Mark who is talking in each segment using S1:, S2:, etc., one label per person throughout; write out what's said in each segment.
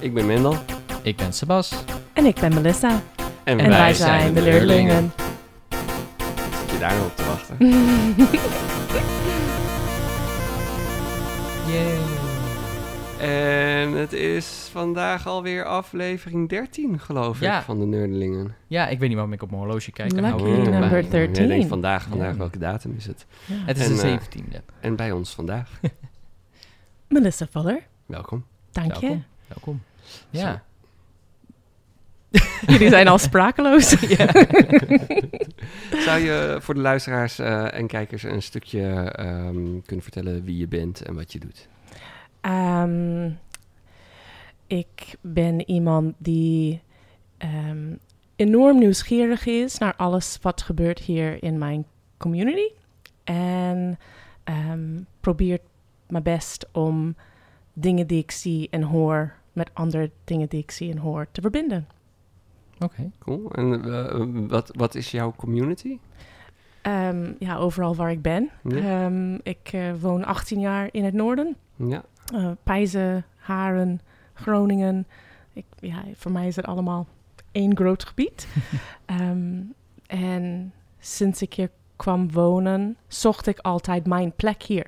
S1: Ik ben Mendel.
S2: Ik ben Sebas.
S3: En ik ben Melissa.
S1: En,
S3: En wij zijn de leerlingen.
S1: Zit je daar nog op te wachten?
S2: Yay.
S1: en het is vandaag alweer aflevering 13, geloof
S2: Ja.
S1: ik, van de Nerdelingen.
S2: Ja, ik weet niet waarom ik op mijn horloge kijk.
S3: Lucky number
S1: Jij
S3: 13.
S1: denkt vandaag, vandaag,
S2: Ja.
S1: welke datum is het?
S2: Het is
S1: En,
S2: de
S1: eh,
S2: 17e.
S1: En bij ons vandaag.
S3: Melissa Voller,
S1: Welkom.
S3: dank je.
S2: Welkom. Welkom. Ja.
S3: Jullie zijn al sprakeloos.
S1: Zou je voor de luisteraars eh, en kijkers een stukje ehm, kunnen vertellen wie je bent en wat je doet?
S3: Ehm, ik ben iemand die ehm, enorm nieuwsgierig is naar alles wat gebeurt hier in mijn community. En ehm, probeert mijn best om dingen die ik zie en hoor met andere dingen die ik zie en hoor te verbinden.
S2: Oké.
S1: Cool. En eh, wat, wat is jouw community?
S3: Ehm, ja, overal waar ik ben.
S1: Ja.
S3: Ehm, ik eh, woon 18 jaar in het noorden.
S1: Ja.
S3: Eh Pijzen, Haren, Groningen. Ik, ja, voor mij is het allemaal één groot gebied. Ehm, en sinds ik hier kwam wonen, zocht ik altijd mijn plek hier.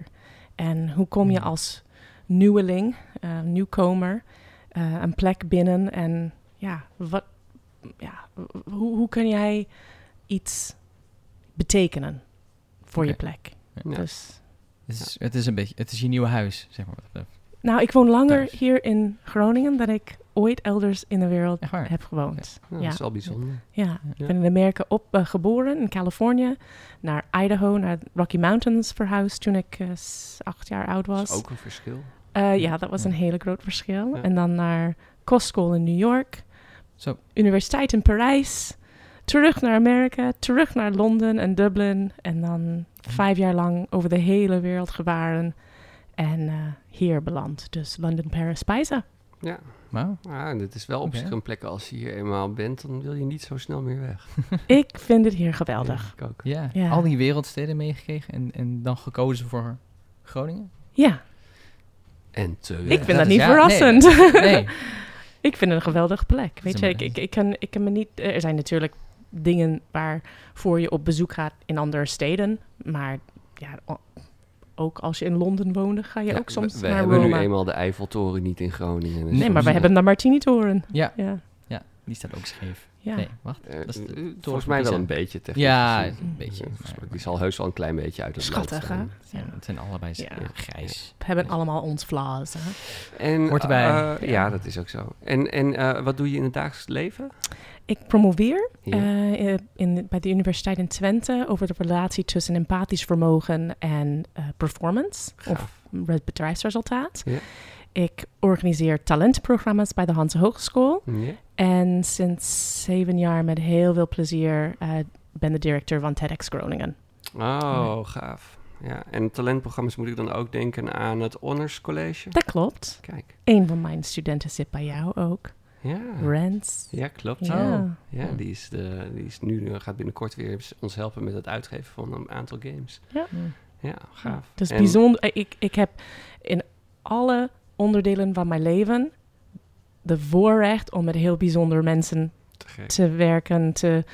S3: En hoe kom je
S2: Hmm.
S3: als nieuweling, eh, nieuwkomer, eh, een plek binnen? En ja, wat, ja hoe, hoe kun jij iets betekenen voor je plek?
S1: Ja.
S3: Dus
S2: Het is, het is een beetje, het is je nieuwe huis, zeg maar.
S3: Nou, ik woon langer
S2: Thuis.
S3: hier in Groningen dan ik ooit elders in de wereld heb gewoond. Ja.
S1: Dat is wel bijzonder.
S3: Ja, ik
S2: Ja.
S3: ben in Amerika op eh, geboren, in Californië. Naar Idaho, naar de Rocky Mountains verhuisd toen ik eh, acht jaar oud
S1: Dat
S3: was.
S1: is ook een verschil.
S3: Eh, ja, dat was
S2: Ja.
S3: een hele groot verschil.
S1: Ja.
S3: En dan naar kostschool in New York.
S2: Zo.
S3: Universiteit in Parijs. Terug naar Amerika, terug naar Londen en Dublin. En dan vijf jaar lang over de hele wereld gevaren. En eh, hier beland. Dus London, Paris, Pisa.
S1: Ja,
S2: Wauw.
S1: ah, dit is wel op zich een plek als je hier eenmaal bent, dan wil je niet zo snel meer weg.
S3: Ik vind het hier geweldig.
S1: Ja, ik ook.
S2: Ja.
S3: Ja.
S2: Al die wereldsteden meegekregen en, en dan gekozen voor Groningen?
S3: Ja,
S1: En terecht.
S3: ik vind
S2: dat
S3: dat
S2: is-
S3: niet
S2: ja,
S3: verrassend.
S2: Nee.
S3: ik vind het een geweldige plek. Weet je, ik, ik, ik, kan, ik kan me niet... Er zijn natuurlijk dingen waarvoor je op bezoek gaat in andere steden. Maar ja, ook als je in Londen woonde, ga je
S1: Ja,
S3: ook soms
S1: we, we
S3: naar
S1: hebben
S3: Roma.
S1: nu eenmaal de Eiffeltoren niet in Groningen. dus
S3: Nee, maar we hebben de Martini-toren.
S2: Ja,
S3: Ja,
S2: ja, die staat ook scheef.
S3: Ja.
S2: Nee, wacht.
S1: eh,
S2: Dat is de
S1: eh, volgens mij wel een beetje technisch.
S2: Ja,
S1: gezien.
S2: een beetje. Maar-
S1: die zal heus wel een klein beetje uit het
S3: Schattig, hè?
S1: staan.
S2: Ja, het zijn allebei
S3: Ja.
S2: grijs.
S3: We hebben allemaal ons flaws. Hè?
S1: En,
S2: Hoort erbij.
S1: eh, ja, dat is ook zo. En, en eh, wat doe je in het dagelijks leven?
S3: Ik promoveer
S1: Ja.
S3: eh, in, bij de Universiteit in Twente over de relatie tussen empathisch vermogen en eh, performance. Of
S1: Gaaf.
S3: bedrijfsresultaat.
S1: Ja.
S3: Ik organiseer talentprogramma's bij de Hanse Hogeschool.
S1: Ja.
S3: En sinds zeven jaar met heel veel plezier eh, ben de directeur van TEDx Groningen.
S1: Oh, gaaf. Ja, en talentprogramma's moet ik dan ook denken aan het Honors College.
S3: Dat klopt.
S1: Kijk.
S3: Een van mijn studenten zit bij jou ook.
S1: Ja,
S3: Rens.
S1: ja klopt.
S3: Ja.
S1: Ja, die is, de, die is nu, gaat binnenkort weer ons helpen met het uitgeven van een aantal games.
S2: Ja.
S1: Ja, gaaf.
S3: Dus
S1: En-
S3: bijzonder. eh, Ik, ik heb in alle onderdelen van mijn leven de voorrecht om met heel bijzondere mensen
S1: te
S3: werken, te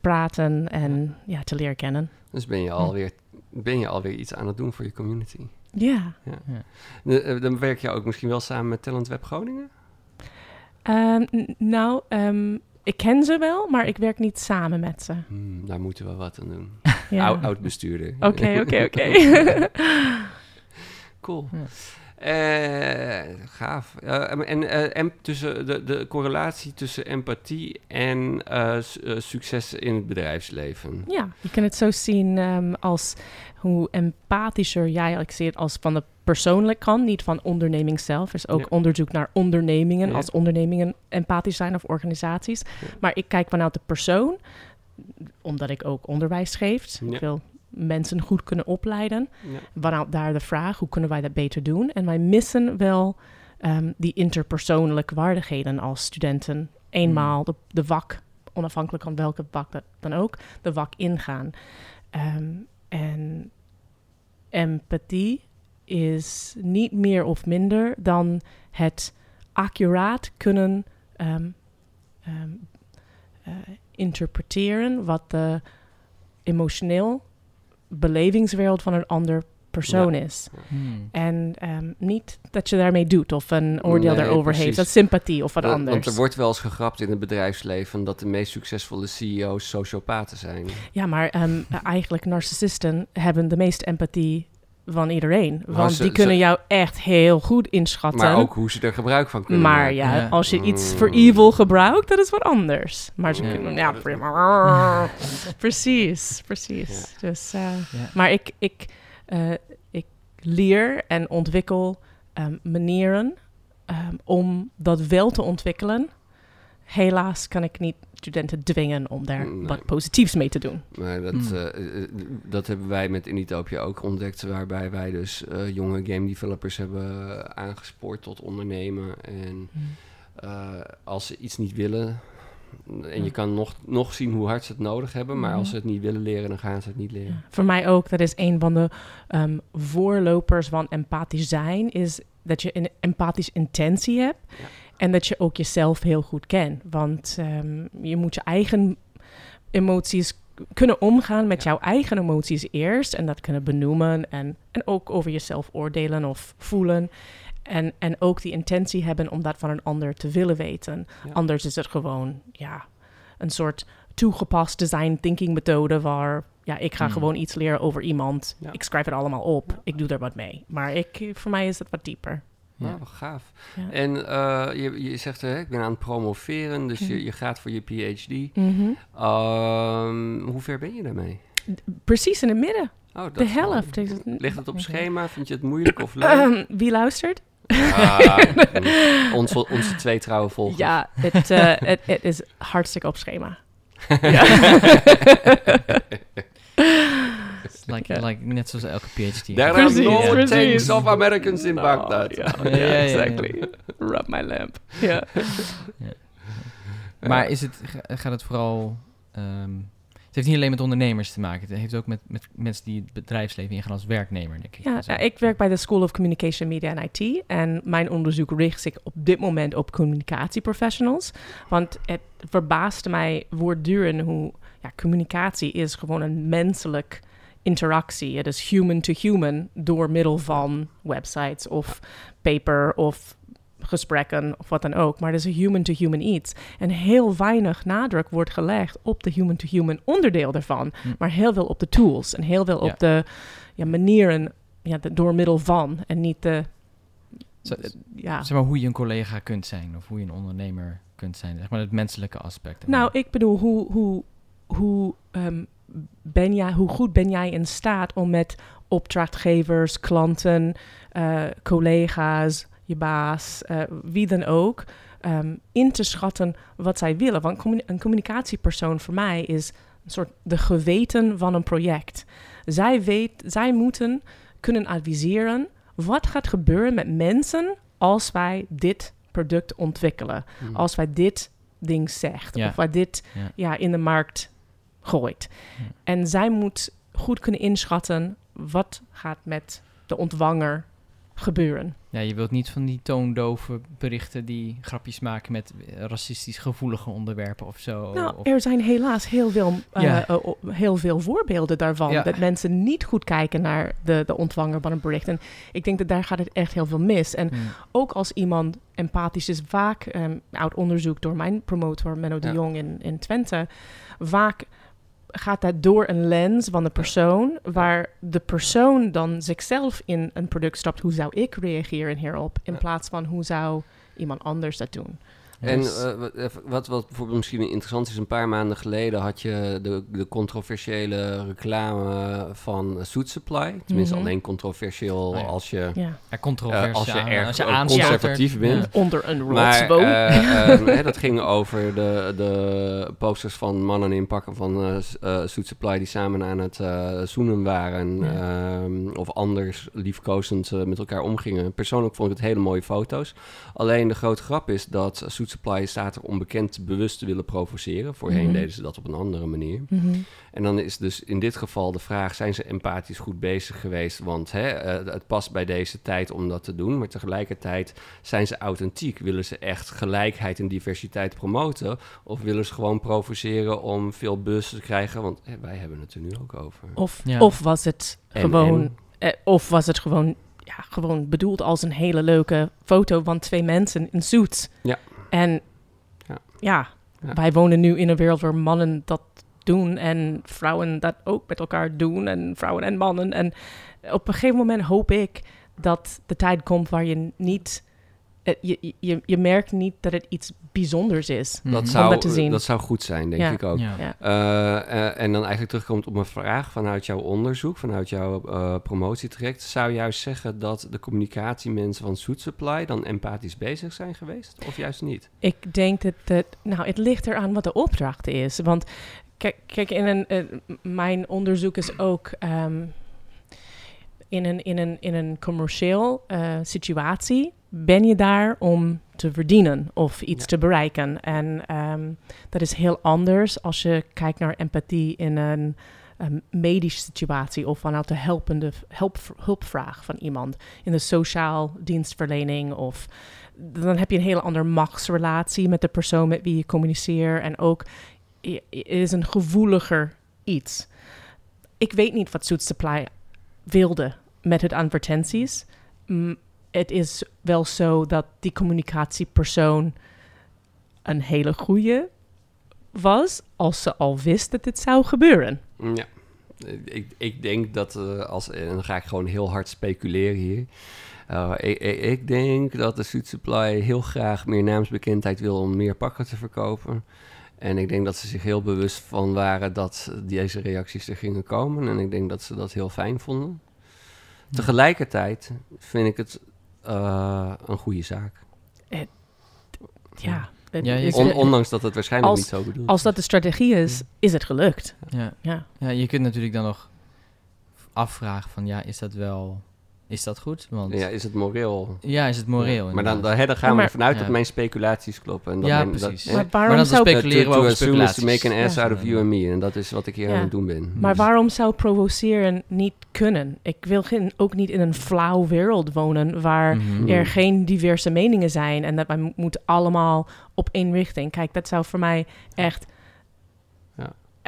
S3: praten en ja, te leren kennen.
S1: Dus ben je, alweer, ben je alweer iets aan het doen voor je community.
S3: Ja.
S1: De- eh, Dan werk je ook misschien wel samen met Talent Web Groningen?
S3: Ehm, nou, ehm, ik ken ze wel, maar ik werk niet samen met ze.
S1: Hmm, daar moeten we wat aan doen.
S3: Ja.
S1: Oud, oud bestuurder.
S3: Oké, oké, oké.
S1: Cool. Eh, gaaf. Eh, en eh, tussen de, de correlatie tussen empathie en su- succes in het bedrijfsleven.
S3: Ja, je kan het zo zien ehm, als hoe empathischer jij, ik zie het als van de persoonlijk kant, niet van onderneming zelf. Er is ook
S1: Ja.
S3: onderzoek naar ondernemingen,
S1: Ja.
S3: als ondernemingen empathisch zijn of organisaties.
S1: Ja.
S3: Maar ik kijk vanuit de persoon, omdat ik ook onderwijs geef.
S1: Ja.
S3: Ik wil mensen goed kunnen opleiden.
S1: Ja.
S3: Daar de vraag, hoe kunnen wij dat beter doen? En wij missen wel ehm, die interpersoonlijke waardigheden als studenten. Eenmaal de, de vak, onafhankelijk van welke vak dat dan ook, de vak ingaan. Ehm, en empathie is niet meer of minder dan het accuraat kunnen ehm, eh, interpreteren wat de emotioneel belevingswereld van een ander persoon is.
S2: Hmm.
S3: En ehm, niet dat je daarmee doet of een oordeel
S1: Nee,
S3: daarover
S1: precies.
S3: heeft. Dat is sympathie of wat
S1: Want-
S3: anders.
S1: Want er wordt wel eens gegrapt in het bedrijfsleven dat de meest succesvolle CEO's sociopaten zijn.
S3: Ja, maar ehm, eigenlijk narcissisten hebben de meeste empathie van iedereen.
S1: Maar
S3: Want
S1: ze-
S3: die kunnen
S1: ze-
S3: jou echt heel goed inschatten.
S1: Maar ook hoe ze er gebruik van kunnen
S3: Maar
S1: maken.
S3: ja,
S2: Ja.
S3: als je iets voor
S1: Mm.
S3: evil gebruikt, dat is wat anders. Maar ze
S1: Ja.
S3: kunnen, ja, prima. precies, precies. Dus, eh,
S2: Ja.
S3: maar ik, ik, eh, ik leer en ontwikkel ehm, manieren ehm, om dat wel te ontwikkelen. Helaas kan ik niet studenten dwingen om daar
S1: Nee.
S3: wat positiefs mee te doen.
S1: Maar dat,
S2: Mm.
S1: eh, eh, dat hebben wij met Initopia ook ontdekt, waarbij wij dus eh, jonge game developers hebben aangespoord tot ondernemen. En eh, als ze iets niet willen, en je kan nog, nog zien hoe hard ze het nodig hebben, maar als ze het niet willen leren, dan gaan ze het niet leren.
S3: Ja, Voor mij ook, dat is een van de ehm, voorlopers van empathisch zijn, is dat je een empathisch intentie hebt
S1: Ja.
S3: En dat je ook jezelf heel goed kent. Want ehm, je moet je eigen emoties kunnen omgaan met
S1: Ja.
S3: jouw eigen emoties eerst en dat kunnen benoemen en, en ook over jezelf oordelen of voelen. En, en ook die intentie hebben om dat van een ander te willen weten.
S1: Ja.
S3: Anders is het gewoon ja, een soort toegepast design thinking methode waar ja, ik ga
S2: Hmm.
S3: gewoon iets leren over iemand.
S1: Ja.
S3: Ik schrijf het allemaal op. Ik doe er wat mee. Maar ik, voor mij is het wat dieper.
S2: Ja.
S1: Nou, wat gaaf.
S3: Ja.
S1: En eh, je, je zegt, hè, ik ben aan het promoveren, dus
S3: Mhm.
S1: je, je gaat voor je PhD.
S3: Mhm.
S1: Ehm, hoe ver ben je daarmee?
S3: Precies in het midden.
S1: Oh,
S3: De helft. Is het,
S1: Ligt het op schema? Vind je het moeilijk of leuk?
S3: Ehm, wie luistert?
S1: Ah, mm, onze, onze twee trouwe volgers.
S3: Ja, het, eh, het, het is hartstikke op schema. Ja.
S2: Like, like, net zoals elke PhD.
S1: There are
S3: Precies,
S1: no
S3: precies.
S1: tanks of Americans in Baghdad.
S3: Ja,
S2: ja, ja.
S3: exactly. Rub my lamp. Ja.
S2: Maar is het, ga- gaat het vooral... ehm, het heeft niet alleen met ondernemers te maken. Het heeft ook met, met mensen die het bedrijfsleven ingaan als werknemer, denk ik.
S3: Ja,
S2: Zo.
S3: ik werk bij de School of Communication, Media en IT. En mijn onderzoek richt zich op dit moment op communicatieprofessionals. Want het verbaasde mij voortdurend hoe ja, communicatie is gewoon een menselijk interactie. Het is human to human door middel van websites of paper of gesprekken of wat dan ook. Maar het is een human-to-human iets. En heel weinig nadruk wordt gelegd op de human-to-human onderdeel daarvan.
S2: Hm.
S3: Maar heel veel op de tools en heel veel
S2: Ja.
S3: op de ja, manieren ja, de, door middel van. En niet de...
S2: Zo-
S3: ja.
S2: Zeg maar hoe je een collega kunt zijn of hoe je een ondernemer kunt zijn. Zeg maar het menselijke aspect. ervan.
S3: Nou, ik bedoel, hoe, hoe, hoe, ehm, ben jij, hoe goed ben jij in staat om met opdrachtgevers, klanten, eh, collega's, je baas, eh, wie dan ook, ehm, in te schatten wat zij willen? Want een communicatiepersoon voor mij is een soort de geweten van een project. Zij, weet, zij moeten kunnen adviseren wat gaat gebeuren met mensen als wij dit product ontwikkelen
S1: Mm.
S3: als wij dit ding zegt of wij dit
S2: ja.
S3: in de markt gooit.
S2: Ja.
S3: En zij moet goed kunnen inschatten wat gaat met de ontvanger gebeuren.
S2: Ja, je wilt niet van die toondove berichten die grapjes maken met eh, racistisch gevoelige onderwerpen of zo.
S3: nou,
S2: of,
S3: er zijn helaas heel veel, eh,
S2: Ja.
S3: eh, heel veel voorbeelden daarvan.
S2: Ja.
S3: Dat mensen niet goed kijken naar de, de ontvanger van een bericht. En ik denk dat daar gaat het echt heel veel mis. En
S2: Hmm.
S3: ook als iemand empathisch is, vaak um, uit onderzoek door mijn promotor Menno de
S1: Ja.
S3: Jong in, in Twente, vaak gaat dat door een lens van de persoon, waar de persoon dan zichzelf in een product stapt. Hoe zou ik reageren hierop, in plaats van hoe zou iemand anders dat doen?
S1: En
S2: Dus-
S1: eh, wat- even- wat, wat bijvoorbeeld misschien interessant is, een paar maanden geleden had je de, de controversiële reclame van Suit Supply. Tenminste,
S3: Mhm.
S1: alleen controversieel
S2: Oh ja.
S1: als je,
S3: Ja,
S2: ja,
S1: eh, als je erg
S2: als je
S1: conservatief
S2: er-
S1: bent.
S2: Ja.
S3: onder een
S1: Maar
S3: rotsboom.
S1: eh, hè, dat ging over de, de posters van mannen in pakken van eh eh, Suit Supply die samen aan het eh, zoenen waren.
S3: Ja.
S1: ehm, of anders liefkozend eh, met elkaar omgingen. Persoonlijk vond ik het hele mooie foto's. Alleen de grote grap is dat Suit Supply staat er onbekend bewust te willen provoceren. Voorheen
S3: Mhm.
S1: deden ze dat op een andere manier.
S3: Mhm.
S1: En dan is dus in dit geval de vraag: zijn ze empathisch goed bezig geweest? Want hè, eh, het past bij deze tijd om dat te doen. Maar tegelijkertijd zijn ze authentiek. Willen ze echt gelijkheid en diversiteit promoten? Of willen ze gewoon provoceren om veel buzz te krijgen? Want hè, wij hebben het er nu ook over.
S3: Of,
S2: Ja.
S3: of was het
S1: En-
S3: gewoon,
S1: en-
S3: eh, of was het gewoon, ja, gewoon bedoeld als een hele leuke foto van twee mensen in suits.
S1: Ja.
S3: En
S1: Ja.
S3: ja. Wij wonen nu in een wereld waar mannen dat doen en vrouwen dat ook met elkaar doen en vrouwen en mannen. En op een gegeven moment hoop ik dat de tijd komt waar je niet, je, je, je merkt niet dat het iets bijzonders is.
S1: Dat zou,
S3: dat te zien.
S1: dat zou goed zijn, denk
S3: Ja.
S1: ik ook.
S2: Ja.
S3: Ja.
S1: Eh, eh, en dan eigenlijk terugkomt op mijn vraag vanuit jouw onderzoek, vanuit jouw eh promotietraject. Zou je juist zeggen dat de communicatiemensen van Suit Supply dan empathisch bezig zijn geweest? Of juist niet?
S3: Ik denk dat het, nou, het ligt eraan wat de opdracht is. Want kijk, kijk in een, eh, mijn onderzoek is ook ehm, in, een, in, een, in een commercieel eh, situatie ben je daar om te verdienen of iets
S1: Ja.
S3: te bereiken. En ehm, dat is heel anders als je kijkt naar empathie in een um, medische situatie of vanuit de helpende hulp, hulpvraag van iemand in de sociaal dienstverlening of dan heb je een hele andere machtsrelatie met de persoon met wie je communiceert. En ook, het is een gevoeliger iets. Ik weet niet wat Suit Supply wilde met het advertenties. Het is wel zo dat die communicatiepersoon een hele goede was, als ze al wist dat dit zou gebeuren.
S1: Mm, Ja. Ik, ik denk dat eh, als, en dan ga ik gewoon heel hard speculeren hier. Uh, ik, ik, ik, denk dat de Suit Supply heel graag meer naamsbekendheid wil om meer pakken te verkopen. En ik denk dat ze zich heel bewust van waren dat deze reacties er gingen komen. En ik denk dat ze dat heel fijn vonden. Tegelijkertijd vind ik het uh, een goede zaak.
S3: Het, ja.
S1: On, ondanks dat het waarschijnlijk
S3: als,
S1: niet zo bedoeld
S3: Als dat de strategie is, is het gelukt.
S2: Ja.
S3: Ja.
S2: ja, je kunt natuurlijk dan nog afvragen van ja, is dat wel is dat goed? Want,
S1: ja, is het moreel?
S2: Ja, is het moreel?
S1: Ja, maar dan, dan, dan gaan we ervan uit ja. dat mijn speculaties kloppen. En dat
S2: ja,
S1: mijn,
S2: precies.
S1: Dat,
S3: maar waarom
S2: maar
S3: zou
S2: speculeren we
S1: to,
S2: over
S1: to
S2: speculaties.
S1: to make an ass out of you and me. En dat is wat ik hier aan het doen ben.
S3: Maar waarom zou provoceren niet kunnen? Ik wil geen, ook niet in een flauw wereld wonen... waar
S2: Mhm.
S1: Mm-hmm.
S3: er geen diverse meningen zijn... en dat wij moeten allemaal op één richting. Kijk, dat zou voor mij echt...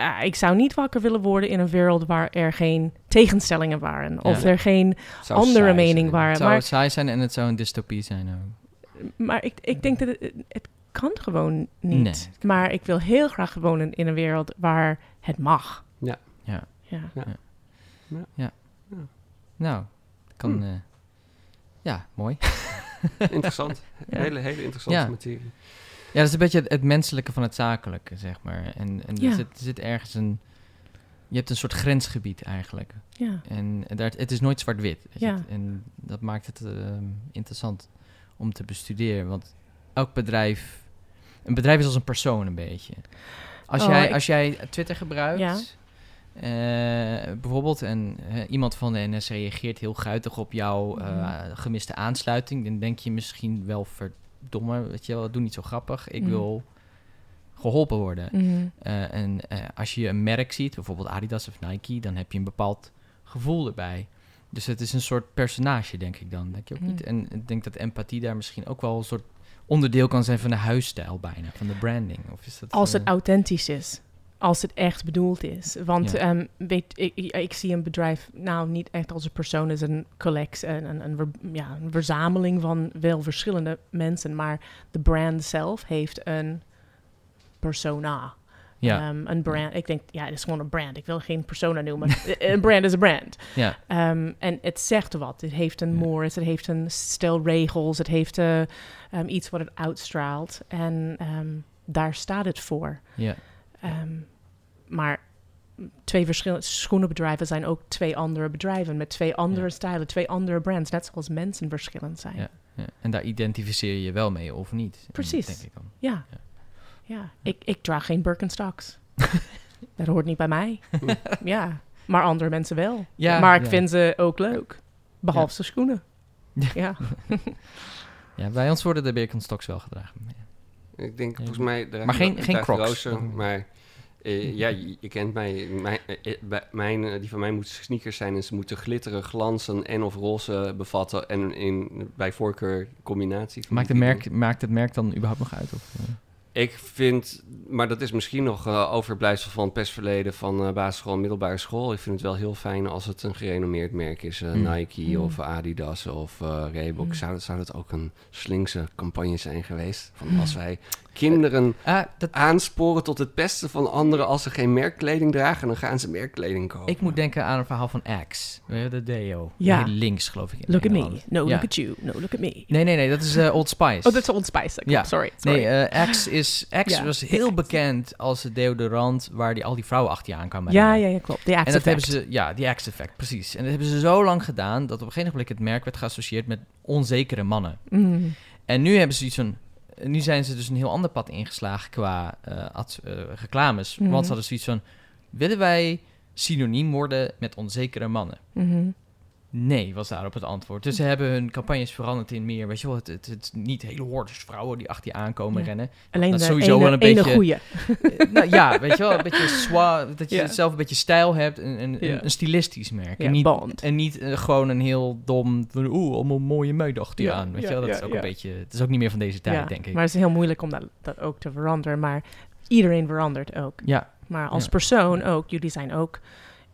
S1: Ja.
S3: Uh, ik zou niet wakker willen worden in een wereld waar er geen tegenstellingen waren. Of
S2: Ja.
S3: er geen
S1: Zou
S3: andere mening
S1: zijn.
S3: waren.
S2: Het zou
S3: Maar,
S2: het saai zijn en het zou een dystopie zijn ook.
S3: maar ik, ik denk dat het, het kan gewoon niet.
S2: Nee.
S3: Maar ik wil heel graag wonen in een wereld waar het mag.
S1: Ja.
S2: Ja.
S3: Ja.
S1: Ja.
S2: Ja.
S1: Ja.
S2: Nou, kan...
S1: Hmm.
S2: Uh, ja, mooi.
S1: Interessant.
S3: Ja.
S1: Hele, hele interessante
S2: Ja.
S1: materie.
S2: Ja, dat is een beetje het, het menselijke van het zakelijke, zeg maar. En, en
S3: Ja.
S2: er, zit, er zit ergens een... Je hebt een soort grensgebied eigenlijk.
S3: Ja.
S2: En daar, het is nooit zwart-wit.
S3: Ja.
S2: En dat maakt het ehm, interessant om te bestuderen. Want elk bedrijf... Een bedrijf is als een persoon een beetje. Als,
S3: Oh,
S2: jij,
S3: ik-
S2: als jij Twitter gebruikt...
S3: Ja.
S2: eh, bijvoorbeeld en eh, iemand van de NS reageert heel guitig op jouw eh,
S3: Mhm.
S2: gemiste aansluiting, dan denk je misschien wel verdomme, weet je wel, doe niet zo grappig. Ik
S3: Mhm.
S2: wil geholpen worden.
S3: Mhm.
S2: Eh, en eh, als je een merk ziet, bijvoorbeeld Adidas of Nike, dan heb je een bepaald gevoel erbij. Dus het is een soort personage, denk ik dan. Denk je ook
S3: Mhm.
S2: niet? En ik denk dat empathie daar misschien ook wel een soort onderdeel kan zijn van de huisstijl bijna, van de branding. Of is dat,
S3: Als het
S2: eh,
S3: authentisch is. Als het echt bedoeld is. Want
S2: Ja.
S3: ehm, weet, ik, ik, ik zie een bedrijf nou niet echt als een persoon, als een collectie, een, een, ja, een verzameling van wel verschillende mensen. Maar de brand zelf heeft een persona.
S2: ja,
S3: Ehm, een brand. Ik denk, ja, het is gewoon een brand. Ik wil geen persona noemen. een brand is een brand.
S2: ja,
S3: Ehm, en het zegt wat. Het heeft een
S2: Ja.
S3: mores, het heeft een stel regels, het heeft eh, iets wat het uitstraalt. En daar staat het voor.
S2: ja,
S3: Ehm, maar twee verschillende schoenenbedrijven zijn ook twee andere bedrijven met twee andere
S2: Ja.
S3: stijlen, twee andere brands, net zoals mensen verschillend zijn.
S2: Ja. ja. En daar identificeer je je wel mee of niet.
S3: Precies.
S2: Denk ik dan.
S3: Ja.
S2: Ja.
S3: Ja. Ik, ik draag geen Birkenstocks. dat hoort niet bij mij. ja, maar andere mensen wel.
S2: Ja,
S3: maar ik vind ze ook leuk. Behalve de schoenen. Ja.
S2: Ja, bij ons worden de Birkenstocks wel gedragen. Ja.
S1: Ik denk volgens mij...
S2: Maar geen- geen Crocs.
S1: rozen, maar eh, ja, je, je kent mij. Mijn, eh, eh, mijn, die van mij moeten sneakers zijn en ze moeten glitteren, glanzen en of roze bevatten. En in, bij voorkeur combinatie.
S2: Maakt, het merk, maakt het merk dan überhaupt nog uit? Of?
S1: Ik vind, maar dat is misschien nog eh, overblijfsel van het pestverleden van eh, basisschool en middelbare school. Ik vind het wel heel fijn als het een gerenommeerd merk is. eh,
S2: Mm.
S1: Nike
S3: Mm.
S1: of Adidas of eh Reebok.
S3: Mm.
S1: Zou, zou dat ook een slinkse campagne zijn geweest? Van als wij kinderen
S2: dat,
S1: aansporen tot het pesten van anderen als ze geen merkkleding dragen, dan gaan ze merkkleding kopen.
S2: ik moet denken aan een verhaal van Axe, de Deo.
S3: Ja.
S2: Heel links, geloof ik. in
S3: Look at me. No,
S2: Ja.
S3: look at you. No, look at me.
S2: Nee, nee, nee, dat is eh, Old Spice.
S3: Oh, dat is Old Spice.
S2: Ja.
S3: Sorry. sorry.
S2: Nee, Axe, is, Axe
S3: Ja,
S2: was
S3: de
S2: heel
S3: Axe.
S2: bekend als het deodorant waar die, al die vrouwen achter je aan kwamen.
S3: ja, ja, ja, klopt. De
S2: En
S3: Axe
S2: dat hebben
S3: effect.
S2: ze, ja, die Axe-effect, precies. En dat hebben ze zo lang gedaan dat op een gegeven moment het merk werd geassocieerd met onzekere mannen.
S3: Mm.
S2: En nu hebben ze iets van. Nu zijn ze dus een heel ander pad ingeslagen qua eh, ad- eh, reclames. Want ze hadden zoiets van: willen wij synoniem worden met onzekere mannen?
S3: Mhm.
S2: Nee, was daarop het antwoord. Dus ze hebben hun campagnes veranderd in meer, weet je wel, het, het, het niet hele hordes vrouwen die achter je aankomen
S3: Ja.
S2: rennen.
S3: Alleen
S2: Dat is sowieso
S3: ene,
S2: wel een beetje-
S3: goeie.
S2: Eh, nou ja, weet je wel, een beetje swa, dat je
S3: Ja.
S2: zelf een beetje stijl hebt, en een,
S3: Ja.
S2: een, een stilistisch merk. En niet, en niet eh, gewoon een heel dom, oeh, allemaal mooie meiden achter je aan. Weet je wel, dat is ook een beetje, het is ook niet meer van deze tijd, denk ik.
S3: Maar het is heel moeilijk om dat, dat ook te veranderen. Maar iedereen verandert ook.
S2: ja,
S3: Maar als persoon ook. Jullie zijn ook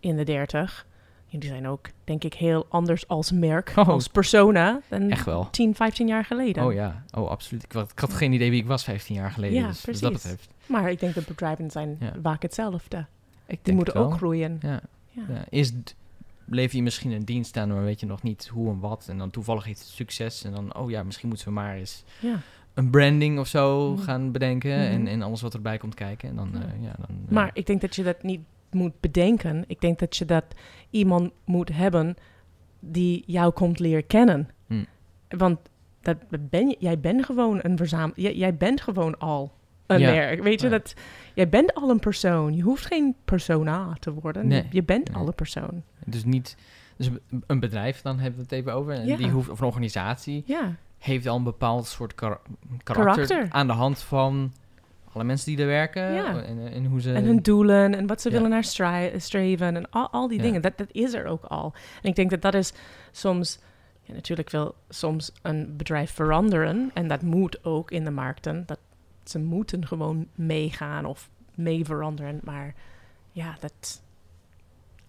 S3: in de dertig. Jullie zijn ook, denk ik, heel anders als merk.
S2: Oh.
S3: Als persona. Dan
S2: echt wel.
S3: 10, 15 jaar geleden.
S2: Oh ja, oh absoluut. Ik, had- ik had geen idee wie ik was 15 jaar geleden.
S3: Ja,
S2: dus, dus dat
S3: precies.
S2: betreft.
S3: Maar ik denk dat bedrijven zijn
S2: Ja.
S3: vaak hetzelfde.
S2: Ik
S3: Die
S2: denk
S3: moeten ook groeien.
S2: Ja,
S3: Ja.
S2: Is, lever je misschien een dienst aan, maar weet je nog niet hoe en wat. En dan toevallig heeft het succes. En dan, oh ja, misschien moeten we maar eens
S3: Ja.
S2: een branding of zo
S3: Mhm.
S2: gaan bedenken.
S3: Mhm.
S2: En, en alles wat erbij komt kijken. En dan,
S3: Ja.
S2: eh, ja, dan... eh,
S3: Maar ik denk dat je dat niet moet bedenken. Ik denk dat je dat iemand moet hebben die jou komt leren kennen.
S2: Hm.
S3: Want dat ben je, jij bent gewoon een verzamel. Jij, jij bent gewoon al een
S2: Ja.
S3: merk. Weet je
S2: Ja.
S3: dat? Jij bent al een persoon. Je hoeft geen persona te worden.
S2: Nee.
S3: Je bent
S2: Nee.
S3: al een persoon.
S2: Dus niet... Dus een- bedrijf, dan hebben we het even over. En
S3: Ja.
S2: die hoeft, of een organisatie
S3: Ja.
S2: heeft al een bepaald soort kar- karakter,
S3: Karakter.
S2: aan de hand van alle mensen die er werken.
S3: Ja.
S2: En, en hoe ze...
S3: En hun doelen en wat ze
S2: Ja.
S3: willen naar streven en al, al die
S2: Ja.
S3: dingen. Dat, dat is er ook al. En ik denk dat dat is soms... Ja, natuurlijk wil soms een bedrijf veranderen. En dat moet ook in de markten. Dat ze moeten gewoon meegaan of mee veranderen. Maar ja, dat...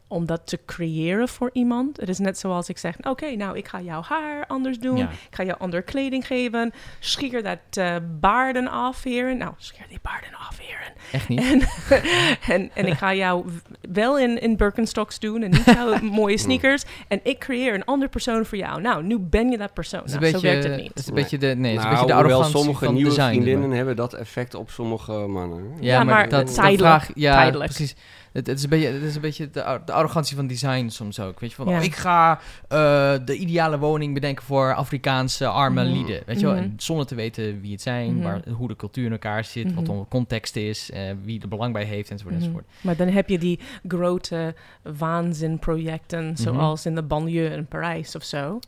S3: Om dat te creëren voor iemand. Het is net zoals ik zeg... Oké, nou, ik ga jouw haar anders doen.
S2: Ja.
S3: Ik ga je andere kleding geven. Schier dat eh, baarden af, heren. Nou, schier die baarden af, heren.
S2: Echt niet.
S3: En, en, en ik ga jou wel in, in Birkenstocks doen en niet jouw mooie sneakers. En ik creëer een andere persoon voor jou. Nou, nu ben je dat persoon.
S2: Het
S3: Nou,
S2: beetje,
S3: zo werkt het
S2: Het
S3: niet.
S2: is een beetje de, nee, het is een
S1: Nou,
S2: beetje de arrogantie
S1: sommige
S2: van
S1: nieuwe
S2: design.
S1: vriendinnen
S2: maar-
S1: hebben dat effect op sommige mannen.
S2: Ja,
S3: Ja,
S2: maar,
S3: maar
S2: dat, dat
S3: tijdelijk,
S2: vraag, ja,
S3: tijdelijk.
S2: precies. Het, het is een beetje, het is een beetje de arrogantie van design soms ook. Weet je, van
S3: Ja.
S2: oh, ik ga eh, de ideale woning bedenken voor Afrikaanse arme
S3: Mhm.
S2: lieden. Weet je wel, en zonder te weten wie het zijn,
S3: Mhm.
S2: waar, hoe de cultuur in elkaar zit, wat
S3: Mhm.
S2: de context is, eh, wie er belang bij heeft, enzovoort, enzovoort.
S3: Maar dan heb je die grote waanzinprojecten, zoals in de banlieue in Parijs of zo.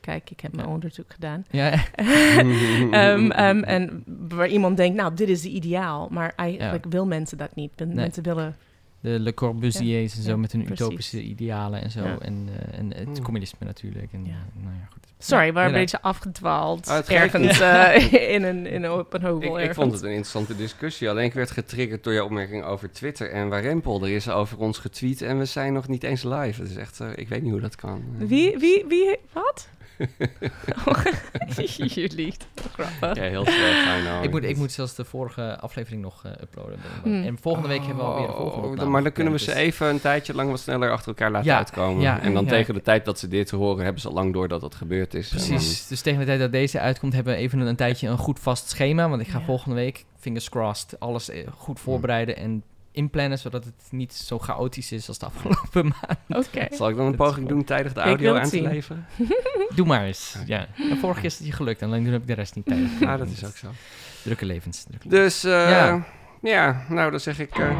S3: Kijk, ik heb mijn
S2: Ja.
S3: onderzoek gedaan.
S2: Ja,
S3: Ehm, ehm, en waar iemand denkt, nou, dit is de ideaal. Maar eigenlijk wil mensen dat niet.
S2: Nee.
S3: Mensen willen...
S2: de Le Corbusiers en zo
S3: Ja,
S2: met hun
S3: precies.
S2: utopische idealen en zo.
S3: Ja.
S2: En, eh, en het
S1: Hmm.
S2: communisme natuurlijk. En,
S3: Ja.
S2: eh, nou ja, goed.
S3: Sorry, waren een beetje afgedwaald.
S1: Ah,
S3: ergens eh, in, een, in een open
S1: Ik, ik vond het een interessante discussie. Alleen ik werd getriggerd door jouw opmerking over Twitter en Warempel. Er is over ons getweet en we zijn nog niet eens live. Het is echt, ik weet niet hoe dat kan.
S3: Wie, wie, wie, wat? Jullie, grappig.
S1: Ja, heel slecht.
S2: Ik moet, ik moet zelfs de vorige aflevering nog eh, uploaden.
S3: Hmm.
S2: En volgende week hebben we alweer de volgende
S1: Oh,
S2: opname
S1: Maar dan kunnen we ze
S2: gepland,
S1: even een tijdje lang wat sneller achter elkaar laten
S2: Ja,
S1: uitkomen.
S2: ja,
S1: en dan
S2: ja.
S1: tegen de tijd dat ze dit horen, hebben ze al lang door dat dat gebeurd is.
S2: dus- Precies. Dus tegen de tijd dat deze uitkomt, hebben we even een, een tijdje een goed vast schema. Want ik ga
S3: Ja.
S2: volgende week, fingers crossed, alles eh, goed voorbereiden en inplannen. Zodat het niet zo chaotisch is als de afgelopen maand.
S3: Oké.
S1: zal ik dan een poging doen tijdig de audio aan te
S3: zien.
S1: leveren?
S2: Doe maar eens. Ja. En vorige keer is het je gelukt. En alleen toen heb ik de rest niet tijd.
S1: Ja, dat is ook zo.
S2: Drukke levens. Drukke
S1: Dus, eh,
S2: Ja.
S1: ja. nou dan zeg ik... eh,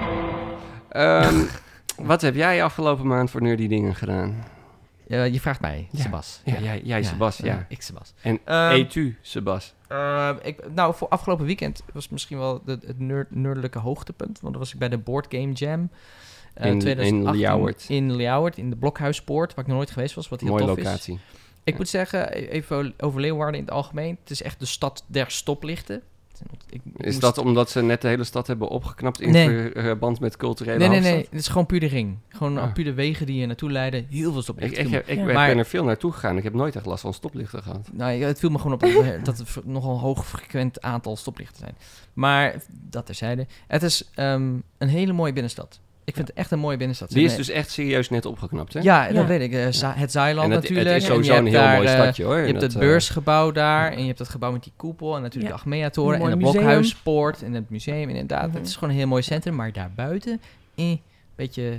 S1: ehm, wat heb jij afgelopen maand voor nerdy dingen gedaan?
S2: Ja, je vraagt mij,
S1: Ja.
S2: Sebas.
S1: Ja, jij, jij Sebas, ja.
S2: Ik, Sebas.
S1: En
S2: Ehm,
S1: eet u, Sebas.
S2: Eh, ik, nou, voor afgelopen weekend was misschien wel de, het nerd, nerdelijke hoogtepunt. Want dan was ik bij de Board Game Jam. eh,
S1: In- in
S2: 2018
S1: Ljouwert.
S2: In Ljouwert, in de Blokhuispoort, waar ik nog nooit geweest was. Wat heel
S1: Mooie
S2: tof is.
S1: locatie.
S2: Ik
S1: Ja.
S2: moet zeggen, e- even over Leeuwarden in het algemeen. Het is echt de stad der stoplichten. Ik
S1: Is
S2: moest-
S1: dat omdat ze net de hele stad hebben opgeknapt in
S2: Nee.
S1: verband met culturele
S2: Nee, nee, nee. Het is gewoon puur de ring. Gewoon
S1: Ah.
S2: puur de wegen die je naartoe leiden. Heel veel stoplichten.
S1: ik, heb- ik
S3: Ja.
S1: ben-
S2: Maar-
S1: ben er veel naartoe gegaan. Ik heb nooit echt last van stoplichten gehad.
S2: Nou, het viel me gewoon op dat, dat het nogal een hoog frequent aantal stoplichten zijn. Maar dat terzijde. Het is ehm, een hele mooie binnenstad. Ik vind het echt een mooie binnenstad.
S1: Die is dus echt serieus net opgeknapt, hè?
S2: Ja, dat weet ik. Eh, Za- Het Zeiland
S1: en het,
S2: natuurlijk.
S1: het is sowieso een heel
S2: daar,
S1: mooi
S2: eh,
S1: stadje, hoor.
S2: Je hebt
S1: Dat,
S2: het
S1: eh,
S2: beursgebouw daar en je hebt dat gebouw met die koepel en natuurlijk
S3: Ja.
S2: de Achmea-toren
S3: Een
S2: en de. Blokhuispoort en het museum inderdaad.
S3: Mhm.
S2: Het is gewoon een heel mooi centrum, maar daarbuiten, eh, beetje,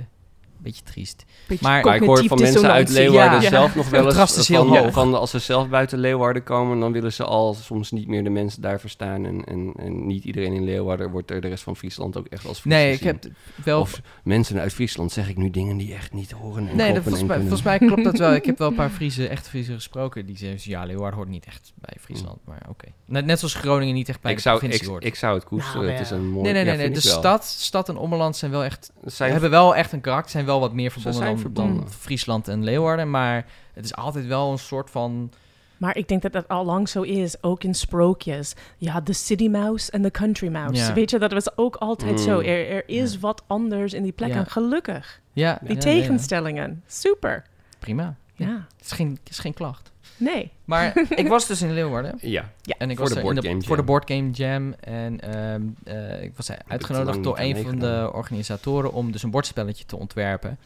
S2: beetje triest.
S3: Beetje
S2: Maar-
S1: Maar ik hoor van mensen uit. Leeuwarden
S2: Ja.
S1: zelf nog wel eens
S2: is heel
S1: van,
S2: hoog.
S1: van als ze zelf buiten Leeuwarden komen, dan willen ze al soms niet meer de mensen daar verstaan. En, en, en niet iedereen in Leeuwarden wordt er de rest van Friesland ook echt als Fries
S2: Nee, ik heb wel...
S1: Of mensen uit Friesland zeg ik nu dingen die echt niet horen en
S2: Nee, dat, volgens,
S1: en
S2: mij, volgens mij klopt dat wel. Ik heb wel een paar Friese, echt Friese gesproken. Die zeggen, ja, Leeuwarden hoort niet echt bij Friesland. Maar oké. Net, net zoals Groningen niet echt bij
S1: ik,
S2: de
S1: zou,
S2: provincie
S1: ik,
S2: hoort.
S1: ik zou het koesteren.
S3: Nou,
S1: het is een mooi
S2: nee, nee, nee.
S1: ja,
S2: nee.
S1: vind
S2: De stad, stad en Ommeland zijn wel echt...
S1: Zijn
S2: hebben wel echt een karakter. Zijn wel wat meer verbonden
S1: zijn
S2: dan,
S1: verbonden.
S2: dan Friesland en Leeuwarden. Maar het is altijd wel een soort van...
S3: Maar ik denk dat dat al lang zo is, ook in sprookjes. Je had de city mouse en de country mouse.
S2: Ja.
S3: Weet je, dat was ook altijd zo. Er, er is
S2: Ja.
S3: wat anders in die plekken.
S2: Ja.
S3: Gelukkig.
S2: Ja,
S3: Die
S2: ja, ja,
S3: tegenstellingen. Super.
S2: Prima.
S3: Ja.
S2: Het is geen, het is geen klacht.
S3: Nee.
S2: Maar ik was dus in Leeuwarden.
S1: Ja,
S2: En ik
S1: Voor
S2: was
S1: de
S2: er in
S1: Game
S2: voor de
S1: Jam.
S2: Board Game Jam. En ehm, eh, ik was uitgenodigd door een van de organisatoren om dus een bordspelletje te ontwerpen.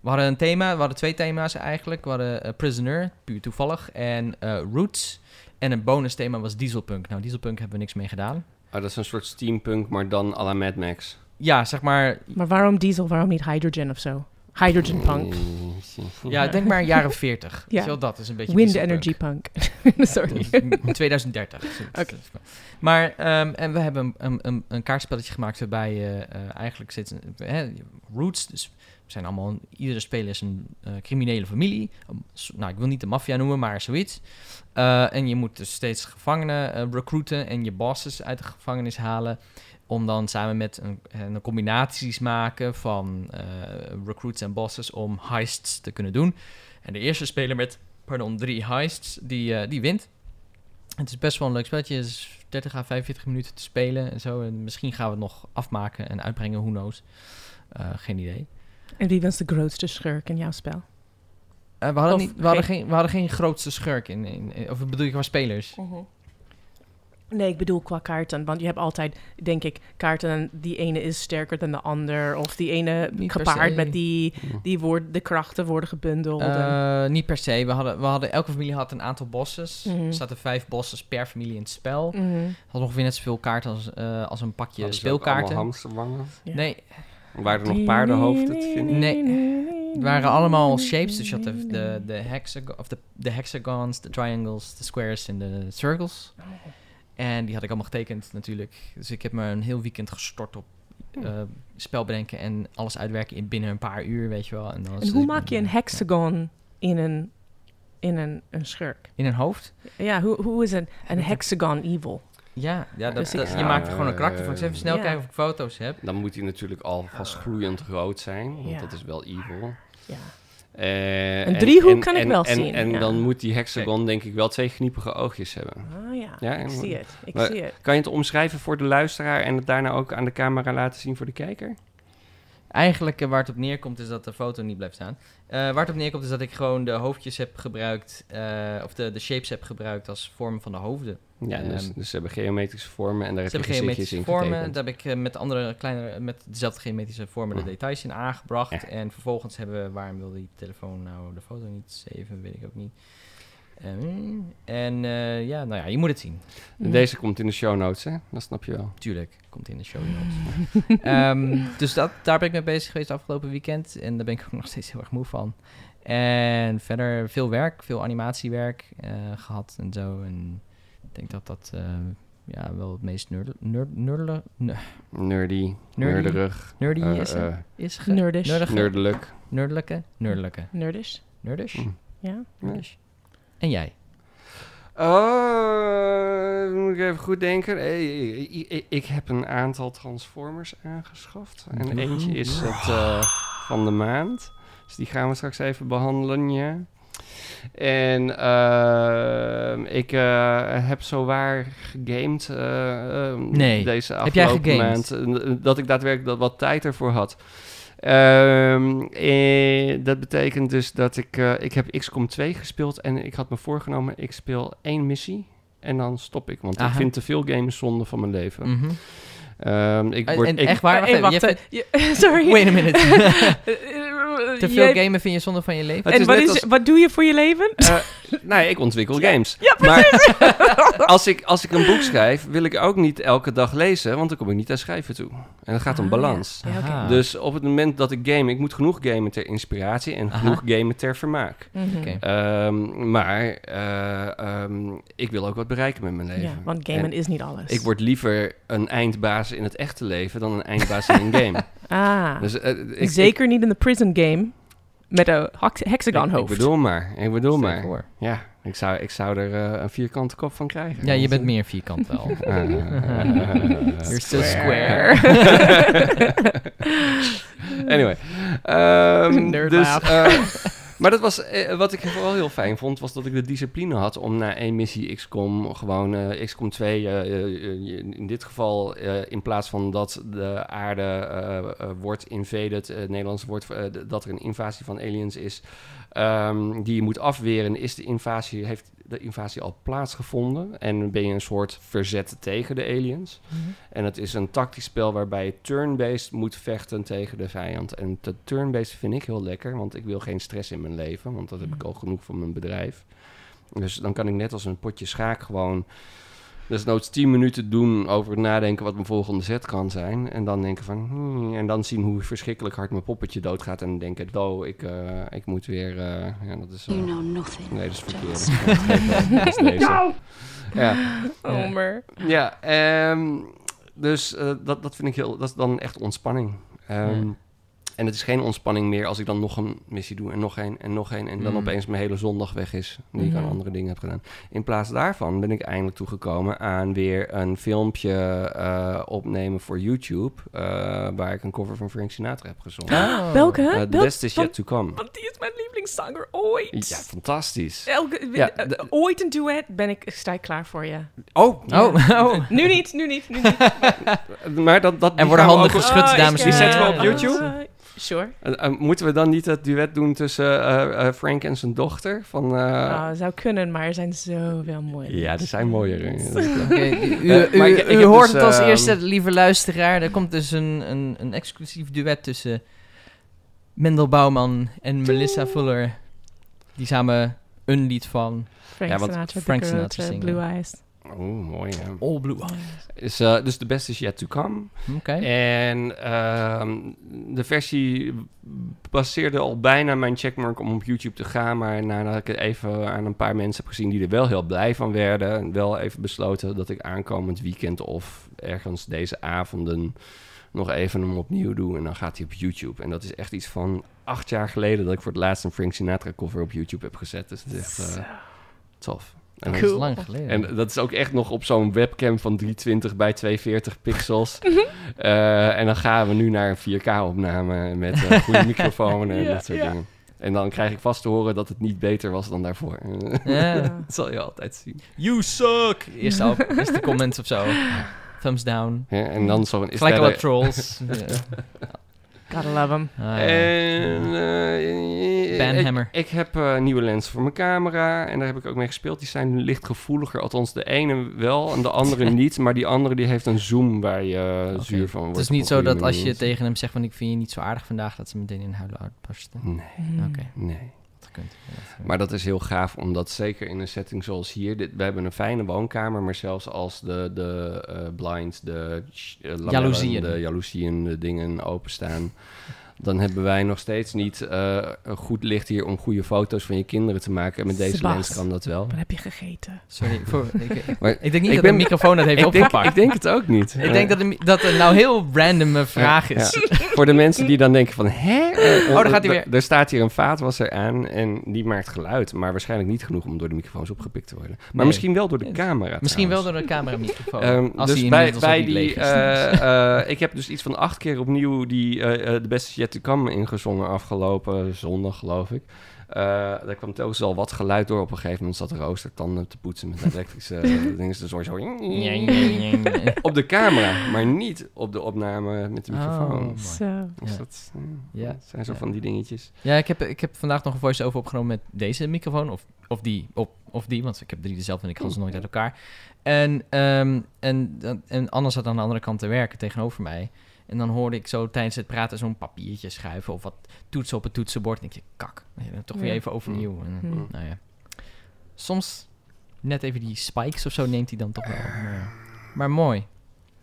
S2: We hadden een thema, we hadden twee thema's eigenlijk. We hadden eh, Prisoner, puur toevallig, en eh, Roots. En een bonus thema was Dieselpunk. Nou, Dieselpunk hebben we niks mee gedaan.
S1: Ah, dat is een soort steampunk, maar dan à la Mad Max.
S2: Ja, zeg maar,
S3: Maar waarom diesel, waarom niet hydrogen of zo? Hydrogen punk.
S2: ja, denk maar jaren 40.
S3: Ja.
S2: Wel, dat is een beetje
S3: Wind energy punk. Sorry.
S2: In 2030.
S3: Oké.
S2: Maar, ehm, en we hebben een, een, een, een kaartspelletje gemaakt waarbij je eh, eigenlijk zit... hè, roots, dus we zijn allemaal... Iedere speler is een eh, criminele familie. Um, nou, ik wil niet de maffia noemen, maar zoiets. Eh, en je moet dus steeds gevangenen recruiten en je bosses uit de gevangenis halen... om dan samen met een, een combinaties maken van eh, recruits en bosses... om heists te kunnen doen. En de eerste speler met, pardon, drie heists, die, eh, die wint. Het is best wel een leuk spelletje. Het is 30 à 45 minuten te spelen en zo. En misschien gaan we het nog afmaken en uitbrengen, who knows. Eh, geen idee.
S3: En wie was de grootste schurk in jouw spel?
S2: We, hadden
S3: Of
S2: niet, we, hadden
S3: geen-
S2: geen, we hadden geen grootste schurk in, in, in- Of bedoel je qua spelers?
S3: Nee, ik bedoel qua kaarten. Want je hebt altijd, denk ik, kaarten... die ene is sterker dan de ander. Of die ene
S2: Niet
S3: gepaard met die... die wordt, de krachten worden gebundeld. en-
S2: Eh, niet per se. We hadden, we hadden, elke familie had een aantal bosses.
S3: Mhm.
S2: Er zaten vijf bosses per familie in het spel.
S3: Mhm.
S2: Had ongeveer net zoveel kaarten als, eh, als een pakje
S1: Hadden
S2: speelkaarten.
S1: hamsterwangen?
S3: Ja.
S2: Nee,
S1: Waren er nog paardenhoofden te vinden?
S2: Nee. Het waren allemaal shapes, dus je had de, de, de, hexago of de, de hexagons, de triangles, de squares en de circles. En die had ik allemaal getekend natuurlijk. Dus ik heb me een heel weekend gestort op eh, spel bedenken en alles uitwerken in binnen een paar uur, weet je wel. En, dan
S3: En hoe maak je een
S2: ja.
S3: hexagon in een, in een, een schurk?
S2: In een hoofd?
S3: Ja, hoe, hoe is een, een hexagon evil?
S2: Ja, ja dat,
S3: Dus ik-
S2: dat- je maakt er gewoon een karakter van. Ik even snel
S3: Ja.
S2: kijken of ik foto's heb.
S1: Dan moet hij natuurlijk alvast gloeiend rood zijn, want
S3: Ja.
S1: dat is wel evil.
S3: Ja.
S1: Eh,
S3: Een
S1: en-
S3: driehoek
S1: en-
S3: kan ik wel
S1: en,
S3: zien,
S1: En
S3: ja.
S1: dan moet die hexagon denk ik wel twee kniepige oogjes hebben.
S3: Ah ja,
S1: Ja,
S3: ik zie het. Ik
S1: maar-
S3: zie het.
S1: Kan je het omschrijven voor de luisteraar en het daarna ook aan de camera laten zien voor de kijker?
S2: Eigenlijk eh, waar het op neerkomt is dat de foto niet blijft staan. Eh, waar het op neerkomt is dat ik gewoon de hoofdjes heb gebruikt, eh, of de, de shapes heb gebruikt als vorm van de hoofden.
S1: Ja, dus,
S2: Ehm,
S1: dus ze hebben geometrische vormen en daar heb je
S2: geometrische
S1: in
S2: vormen.
S1: getekend.
S2: Daar heb ik eh, met andere kleine, met dezelfde geometrische vormen de
S1: Ja.
S2: details in aangebracht.
S1: Ja.
S2: En vervolgens hebben we, waarom wil die telefoon nou de foto niet saven, weet ik ook niet. En eh, ja, nou ja, je moet het zien.
S1: Deze komt in de show notes, hè? Dat snap je wel.
S2: Tuurlijk, komt in de show notes. Ehm, dus dat, daar ben ik mee bezig geweest afgelopen weekend. En daar ben ik ook nog steeds heel erg moe van. En verder veel werk, veel animatiewerk eh, gehad en zo. En ik denk dat dat eh, ja, wel het meest nerd, nerd, nerdele- ne-
S1: Nerdy,
S2: Nerdy.
S1: nerderig,
S2: nerdy
S1: eh,
S2: is, is nerdige-
S1: nerdelijk.
S2: Nerdelijke? Nerdelijke.
S3: Nerdish.
S2: Nerdish?
S1: Mm.
S3: Ja?
S1: Nee.
S2: En jij?
S1: Oh, moet ik even goed denken. Eh, Ik, ik- ik heb een aantal Transformers aangeschaft. En eentje is het eh, van de maand. Dus die gaan we straks even behandelen, ja. En eh, ik heb zowaar gegamed
S2: Nee.
S1: deze
S2: Heb jij
S1: afgelopen
S2: gegamed?
S1: maand. Dat ik daadwerkelijk dat wat tijd ervoor had. Ehm, eh, dat betekent dus dat ik... eh, ik heb XCOM 2 gespeeld en ik had me voorgenomen... ik speel één missie en dan stop ik. Want ik vind te veel games zonde van mijn leven.
S2: Mhm.
S1: Ehm, ik
S2: En-
S1: word,
S2: en
S1: ik,
S2: echt waar? Wacht
S3: eh,
S2: even,
S3: wacht,
S2: je
S3: eh, je- Sorry.
S2: Wait a minute.
S3: Eh,
S2: Te veel
S3: jij-
S2: gamen vind je zonde van je leven?
S3: En wat,
S1: net
S3: is,
S1: als-
S3: wat doe je voor je leven?
S1: Eh, nee, ik ontwikkel games.
S3: Ja,
S1: maar als ik, als ik een boek schrijf, wil ik ook niet elke dag lezen, want dan kom ik niet aan schrijven toe. En dat gaat om
S3: Ah,
S1: balans.
S3: Ja.
S1: Dus op het moment dat ik game, ik moet genoeg gamen ter inspiratie en
S2: Aha.
S1: genoeg gamen ter vermaak.
S3: Mhm.
S2: Oké.
S1: Ehm, maar eh, ehm, ik wil ook wat bereiken met mijn leven.
S3: Ja, want gamen
S1: En
S3: is niet alles.
S1: ik word liever een eindbaas in het echte leven dan een eindbaas in een game.
S3: Ah,
S1: Dus, eh, ik,
S3: zeker niet in de prison game met een hex-
S1: ik,
S3: hexagon
S1: ik,
S3: hoofd.
S1: bedoel maar, ik bedoel
S2: Stel
S1: maar.
S2: voor.
S1: Ja, ik zou, ik zou er eh, een vierkante kop van krijgen.
S2: Ja, je bent meer vierkant wel. You're so
S3: Square.
S1: anyway.
S3: Nerd
S1: dus,
S3: laugh.
S1: eh, maar dat was, eh, wat ik vooral heel fijn vond, was dat ik de discipline had om na één missie XCOM, gewoon eh, XCOM 2, eh, in dit geval in plaats van dat de aarde wordt invaded, het Nederlands woord, dat er een invasie van aliens is, ehm, die je moet afweren, is de invasie, heeft de invasie al plaatsgevonden en ben je een soort verzet tegen de aliens.
S3: Mhm.
S1: En het is een tactisch spel waarbij je turn-based moet vechten tegen de vijand. En de turn-based vind ik heel lekker, want ik wil geen stress in mijn leven, want dat heb ik al genoeg van mijn bedrijf. Dus dan kan ik net als een potje schaak gewoon desnoods 10 minuten doen over het nadenken wat mijn volgende zet kan zijn. En dan denken van, hmm, en dan zien hoe verschrikkelijk hard mijn poppetje doodgaat. En dan denken, oh, ik, eh, ik moet weer, eh, ja, dat is... eh,
S4: You know nothing.
S1: nee, dat is verkeerd. Dat is deze. Ja.
S3: Homer.
S1: Ja, ehm, dus eh, dat, dat vind ik heel, dat is dan echt ontspanning. Ehm,
S2: Ja.
S1: En het is geen ontspanning meer als ik dan nog een missie doe en nog een en nog een en dan
S2: Mm.
S1: opeens mijn hele zondag weg is, die ik aan
S3: Mhm.
S1: andere dingen heb gedaan. In plaats daarvan ben ik eindelijk toegekomen aan weer een filmpje eh, opnemen voor YouTube, eh, waar ik een cover van Frank Sinatra heb gezongen.
S2: Oh.
S3: Welke?
S1: Uh, the best is
S3: van-
S1: yet to come.
S3: Want die is mijn lievelingszanger ooit.
S1: Ja, fantastisch.
S3: Elke,
S1: Ja,
S3: ooit een duet ben ik, sta ik klaar voor je.
S1: Oh,
S2: Oh, oh.
S3: Nu niet, nu niet, nu niet.
S1: maar dat, dat,
S2: Er
S1: die
S2: worden
S1: we
S2: handen geschud,
S3: Oh,
S2: dames en
S3: ik,
S1: Die zetten we op YouTube?
S3: Sure.
S1: Moeten we dan niet het duet doen tussen eh, eh, Frank en zijn dochter? Van, eh,
S3: Ah, zou kunnen, maar er zijn zoveel mooie.
S1: ja, er zijn mooiere.
S2: Oké, u u,
S1: ik- heb
S2: hoort
S1: dus,
S2: het als eerste, lieve luisteraar. Er komt dus een, een, een exclusief duet tussen Mendel Bouwman en Melissa Fuller. Die samen een lied van
S3: Frank
S1: Ja,
S3: Sinatra,
S2: Frank Sinatra.
S3: Blue Eyes.
S1: Oh, mooi.
S2: All Blue
S1: Is, eh, dus de beste is yet to come.
S2: Oké.
S1: En ehm, de versie baseerde al bijna mijn checkmark om op YouTube te gaan. Maar nadat ik het even aan een paar mensen heb gezien die er wel heel blij van werden. Wel even besloten dat ik aankomend weekend of ergens deze avonden nog even hem opnieuw doe. En dan gaat hij op YouTube. En dat is echt iets van acht jaar geleden dat ik voor het laatst een Frank Sinatra cover op YouTube heb gezet. Dus het is echt eh, tof. En dat
S2: Dat
S1: is-
S2: lang geleden.
S1: en dat is ook echt nog op zo'n webcam van 320 bij 240 pixels.
S3: Mhm.
S1: Eh, en dan gaan we nu naar een 4K-opname met een goede microfoon en
S3: Ja,
S1: dat soort
S3: ja.
S1: dingen. En dan krijg ik vast te horen dat het niet beter was dan daarvoor.
S2: Ja.
S1: dat zal je altijd zien.
S2: You suck! Eerste, op, eerste comments of zo. Thumbs down.
S1: Ja, en dan zo is
S2: Gelijk al
S1: de-
S2: trolls. Ja.
S3: Gotta love him.
S2: Ah, ja.
S1: En, eh,
S2: Banhammer.
S1: Ik, ik heb eh, nieuwe lenzen voor mijn camera en daar heb ik ook mee gespeeld. Die zijn licht gevoeliger, althans de ene wel en de andere niet. Maar die andere die heeft een zoom waar je eh, zuur van wordt.
S2: Het is niet zo dat als je tegen hem zegt van ik vind je niet zo aardig vandaag, dat ze meteen in huilen uitbarsten.
S1: Nee,
S3: Mm.
S2: Oké,
S1: nee.
S2: Gekund.
S1: Maar dat is heel gaaf, omdat zeker in een setting zoals hier... Dit, we hebben een fijne woonkamer, maar zelfs als de, de eh, blinds, de sh- eh,
S2: Jaloezieën.
S1: de jaloezieën, de dingen openstaan... dan hebben wij nog steeds niet eh, een goed licht hier om goede foto's van je kinderen te maken. En met deze
S3: Sebas.
S1: lens kan dat wel.
S3: Wat heb je gegeten?
S2: Sorry, voor, ik, ik,
S1: Maar
S2: ik denk niet
S1: ik
S2: dat
S1: ben-
S2: de microfoon het heeft
S1: ik, denk,
S2: opgepakt.
S1: ik denk het ook niet.
S2: Ik denk dat, de, mi- dat het nou heel random een vraag
S1: Ja,
S2: is.
S1: ja. Voor de mensen die dan denken van, hè?
S2: Oh, daar gaat hij weer.
S1: Er- staat hier een vaatwasser aan en die maakt geluid. Maar waarschijnlijk niet genoeg om door de microfoons opgepikt te worden. Maar
S2: Nee.
S1: misschien wel door de camera
S2: Misschien wel door een cameramicrofoon.
S1: Ehm,
S2: als
S1: dus
S2: die
S1: bij, bij
S2: niet
S1: die, eh, eh, ik heb dus iets van acht keer opnieuw die eh, eh, de beste Yet to Come ingezongen afgelopen zondag, geloof ik. Eh, daar kwam telkens al wat geluid door. Op een gegeven moment zat de rooster tanden te poetsen met een elektrische dingen. Dus hoor zo... Op de camera, maar niet op de opname met de
S2: Oh,
S1: microfoon.
S3: Zo.
S1: Dus
S2: Ja.
S1: dat, eh,
S2: Ja.
S1: zijn zo
S2: Ja.
S1: van die dingetjes.
S2: Ja, ik heb, ik heb vandaag nog een voice-over opgenomen met deze microfoon. Of, of, die, op, of die, want ik heb drie dezelfde en ik haal ze nooit uit elkaar. En, ehm, en, dan- en Anne zat aan de andere kant te werken tegenover mij. En dan hoorde ik zo tijdens het praten zo'n papiertje schuiven of wat toetsen op het toetsenbord. En ik denk, kak, toch weer even overnieuw. En,
S3: Hm.
S2: Nou ja. Soms net even die spikes of zo neemt hij dan toch wel. Maar, maar mooi.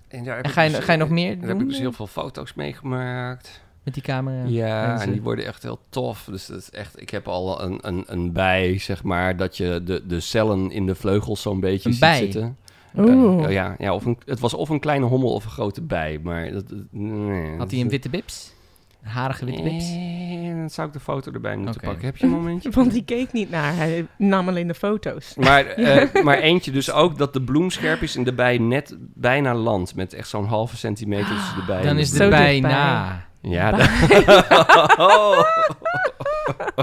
S1: En, daar heb
S2: En
S1: ik
S2: ga je,
S1: dus-
S2: ga je nog meer
S1: Daar heb ik
S2: doen
S1: dus heel veel foto's meegemaakt.
S2: met die camera?
S1: Ja, en die worden echt heel tof. Dus dat is echt, ik heb al een, een, een bij, zeg maar, dat je de, de cellen in de vleugels zo'n beetje
S2: Een
S1: ziet
S2: bij?
S1: zitten.
S3: Oeh.
S1: Ja, ja, ja of een, het was of een kleine hommel of een grote bij, maar dat, nee,
S2: Had hij een witte bips? Een harige witte bips?
S1: Eh, dan zou ik de foto erbij moeten pakken. Heb je een momentje?
S3: Want die keek niet naar. Hij nam alleen de foto's.
S1: Maar, eh, maar eentje dus ook dat de bloem scherp is en de bij net bijna landt. Met echt zo'n halve centimeter tussen de bij
S2: Dan
S1: de
S2: is
S3: Zo
S2: bijna.
S1: Ja, dat- oh.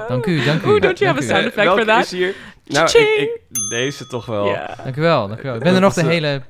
S2: Dank u, dank u.
S3: Oeh, don't you have a sound
S1: Eh,
S3: effect for that?
S1: is hier? Nou, ik, deze toch wel.
S3: Ja.
S2: Dank u wel, dank u wel. Ik ben er nog de hele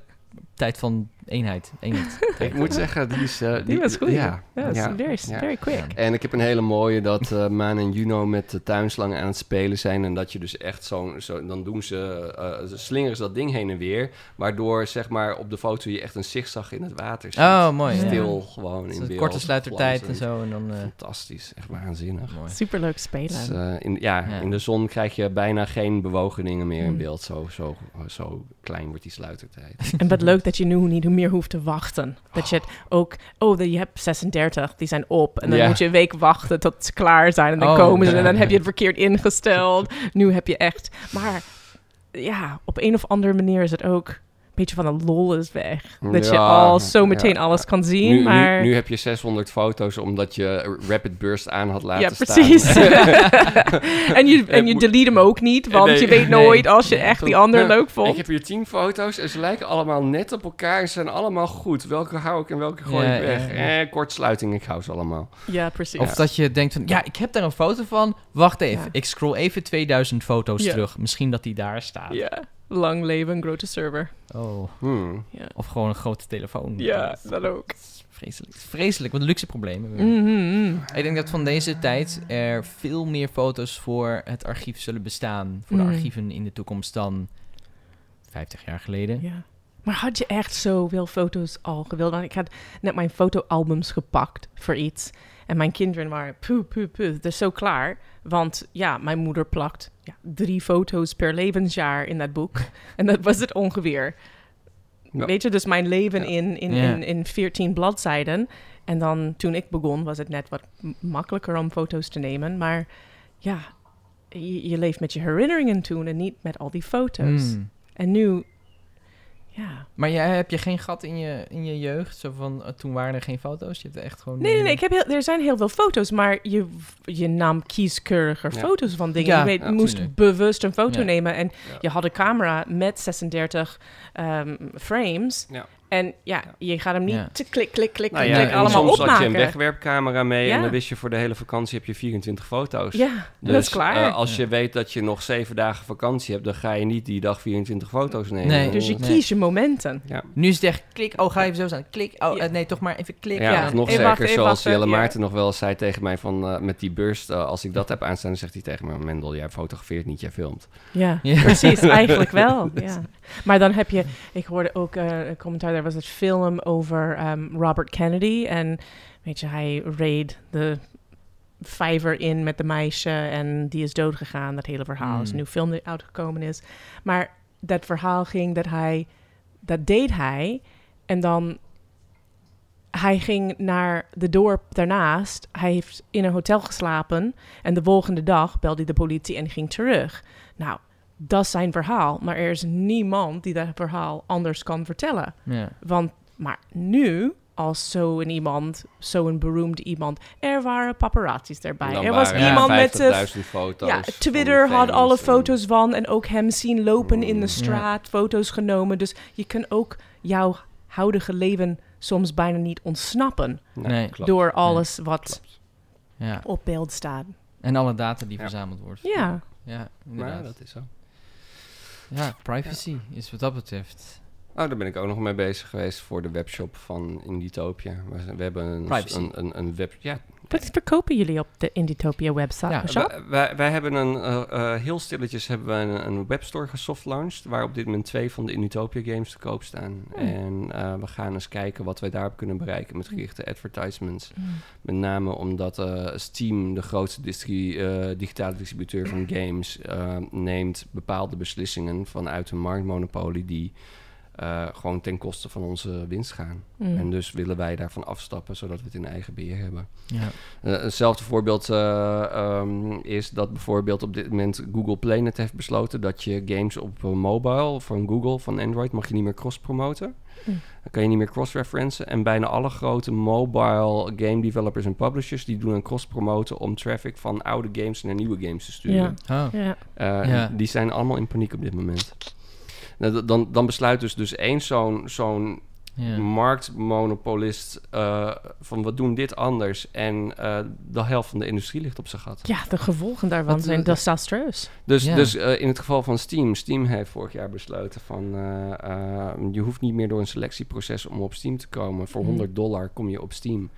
S2: tijd van eenheid. eenheid.
S1: Ik moet zeggen, die is... eh,
S3: Die was goed.
S1: Ja,
S3: Ja, dat is
S1: ja,
S3: very,
S1: ja.
S3: very quick.
S1: En ik heb een hele mooie dat eh Maan en Juno met de tuinslangen aan het spelen zijn. En dat je dus echt zo'n... Zo, dan doen ze... eh, ze slingeren ze dat ding heen en weer. Waardoor, zeg maar, op de foto je echt een zigzag in het water ziet.
S2: Oh, mooi. ja.
S1: Stil gewoon in
S2: Een
S1: beeld.
S2: korte sluitertijd en zo. En dan, eh,
S1: Fantastisch. Echt waanzinnig.
S2: mooi.
S3: Superleuk spelen.
S1: Dus, eh, in, ja,
S2: Ja.
S1: in de zon krijg je bijna geen bewogen dingen meer in
S3: Hmm.
S1: beeld. Zo, zo, zo klein wordt die sluitertijd.
S3: En wat leuk dat je nu niet meer hoeft te wachten. Dat je het ook... Oh, je hebt 36, die zijn op. En dan moet je een week wachten tot ze klaar zijn. En dan
S2: Oh,
S3: komen ze en dan heb je het verkeerd ingesteld. Nu heb je echt... Maar ja, op een of andere manier is het ook... Een beetje van de lol is weg. Dat je al zo meteen
S1: ja.
S3: alles kan zien,
S1: Nu,
S3: maar...
S1: nu, nu heb je 600 foto's omdat je Rapid Burst aan had laten
S3: ja,
S1: staan.
S3: precies. en je, en je delete hem ook niet, want
S1: Nee.
S3: je weet
S2: Nee.
S3: nooit als je echt die ander leuk
S1: Ik
S3: vond.
S1: heb hier 10 foto's en ze lijken allemaal net op elkaar. Ze zijn allemaal goed. Welke hou ik en welke gooi
S2: Ja,
S1: ik weg?
S2: ja, ja.
S1: Eh, kortsluiting, ik hou ze allemaal.
S3: Ja, precies.
S2: Of dat je denkt van, ja, ik heb daar een foto van. Wacht even,
S3: Ja.
S2: ik scroll even 2000 foto's
S3: Ja.
S2: terug. Misschien dat die daar staat.
S3: Ja, lang leven, grote server.
S2: Oh.
S1: Hmm.
S3: Ja,
S2: Of gewoon een grote telefoon.
S3: ja dat ook.
S2: Vreselijk. Vreselijk, wat luxe problemen.
S3: Mhm.
S2: Ik denk dat van deze tijd er veel meer foto's voor het archief zullen bestaan. Voor
S3: Mm.
S2: de archieven in de toekomst dan 50 jaar geleden.
S3: Ja. Maar had je echt zoveel foto's al gewild? Want ik had net mijn fotoalbums gepakt voor iets. En mijn kinderen waren puh, puh, puh. Is zo klaar. Want ja, mijn moeder plakt ja, drie foto's per levensjaar in dat boek. en dat was het ongeveer.
S1: Ja.
S3: Weet je, dus mijn leven
S1: Ja.
S3: in, in, in, in 14 bladzijden. En dan toen ik begon, was het net wat makkelijker om foto's te nemen. Maar ja, je, je leeft met je herinneringen toen en niet met al die foto's.
S2: Mm.
S3: En nu, ja.
S2: Maar jij, heb je geen gat in je, in je jeugd? Zo van, eh, toen waren er geen foto's? Je hebt echt gewoon...
S3: Nee, nee, nee. Ik heb heel, er zijn heel veel foto's, maar je, je nam kieskeuriger
S1: Ja.
S3: foto's van dingen.
S2: Ja,
S3: je weet,
S1: ja,
S3: moest
S2: tuurlijk.
S3: bewust een foto
S2: Ja.
S3: nemen. En
S1: Ja.
S3: je had een camera met 36 ehm, frames.
S1: Ja.
S3: En ja, je gaat hem niet
S2: Ja.
S3: te klik, klik, klik,
S1: Nou
S3: klik,
S1: ja,
S3: klik
S1: en
S3: allemaal
S1: soms
S3: opmaken.
S1: had je een wegwerpcamera mee
S3: Ja.
S1: en dan wist je voor de hele vakantie heb je 24 foto's.
S3: Ja,
S1: Dus
S3: dat is klaar.
S1: eh, als
S2: Ja.
S1: je weet dat je nog zeven dagen vakantie hebt, dan ga je niet die dag 24 foto's nemen.
S2: Nee.
S3: dus je
S2: Nee.
S3: kiest je momenten.
S1: Ja,
S2: Nu is het echt klik. Oh, ga even zo staan. Klik. Oh,
S3: Ja.
S2: eh, nee, toch maar even klik.
S1: ja,
S3: Ja,
S1: of nog
S3: even
S1: zeker, zoals Jelle
S3: ja.
S1: Maarten nog wel eens zei tegen mij van eh, met die burst, als ik dat heb aanstaan, dan zegt hij tegen me, Mendel, jij fotografeert niet, jij filmt.
S3: Ja,
S2: Ja.
S3: precies. Eigenlijk wel. Ja. Maar dan heb je... Ik hoorde ook eh, een commentaar. Er was het film over ehm, Robert Kennedy. En weet je, hij raid de vijver in met de meisje. En die is doodgegaan. Dat hele verhaal is
S2: Hmm.
S3: een nieuw film die uitgekomen is. Maar dat verhaal ging dat hij... Dat deed hij. En dan... hij ging naar de dorp daarnaast. Hij heeft in een hotel geslapen. En de volgende dag belde hij de politie en ging terug. Nou, dat is zijn verhaal. Maar er is niemand die dat verhaal anders kan vertellen.
S2: Ja.
S3: Want, maar nu, als zo'n iemand, zo'n beroemd iemand, er waren paparazzi's erbij.
S1: Dan
S3: er was iemand met de
S1: 50.000 foto's.
S3: ja, Twitter had alle
S1: en-
S3: foto's van en ook hem zien lopen in de
S1: Mm.
S3: straat, foto's genomen. Dus je kan ook jouw huidige leven soms bijna niet ontsnappen
S1: Nee,
S2: Nee.
S1: klopt.
S3: door alles wat op beeld staat.
S2: En alle data die
S1: Ja.
S2: verzameld wordt.
S3: Ja,
S2: Ja,
S1: Maar
S2: inderdaad.
S1: dat is zo.
S2: Ja, privacy is wat dat betreft.
S1: Oh, daar ben ik ook nog mee bezig geweest voor de webshop van Inditopia. We, we hebben een,
S2: Privacy.
S1: een, een, een web... Ja,
S3: wat verkopen jullie op de Inditopia website?
S2: Ja,
S3: shop?
S1: wij, wij, hebben een... eh, eh, heel stilletjes hebben we een, een webstore gesoftlaunched... waar op dit moment twee van de Inditopia games te koop staan.
S3: Hmm.
S1: En eh, we gaan eens kijken wat wij daarop kunnen bereiken... met gerichte advertisements.
S3: Mm.
S1: Met name omdat Steam, de grootste distri- digitale distributeur van games, neemt bepaalde beslissingen vanuit een marktmonopolie die eh, gewoon ten koste van onze winst gaan.
S3: Mm.
S1: En dus willen wij daarvan afstappen, zodat we het in eigen beheer hebben.
S2: Ja.
S1: Eh, hetzelfde voorbeeld eh, ehm, is dat bijvoorbeeld op dit moment Google Play net heeft besloten dat je games op mobile van Google, van Android, mag je niet meer cross-promoten.
S3: Hm.
S1: Dan kan je niet meer cross-referencen. En bijna alle grote mobile game developers en publishers die doen een cross-promoten om traffic van oude games naar nieuwe games te sturen.
S3: Ja.
S2: Oh.
S3: Ja.
S2: Ja.
S1: Die zijn allemaal in paniek op dit moment. Nou, dan, dan besluit dus, dus één zo'n zo'n
S2: Ja.
S1: marktmonopolist eh, van we doen dit anders en eh, de helft van de industrie ligt op zijn gat.
S3: ja, de gevolgen daarvan
S2: Wat-
S3: zijn
S2: wat-
S3: desastreus.
S1: Dus,
S2: Ja.
S1: dus eh, in het geval van Steam, Steam heeft vorig jaar besloten van eh, eh, je hoeft niet meer door een selectieproces om op Steam te komen. Voor
S3: Mhm.
S1: 100 dollar kom je op Steam.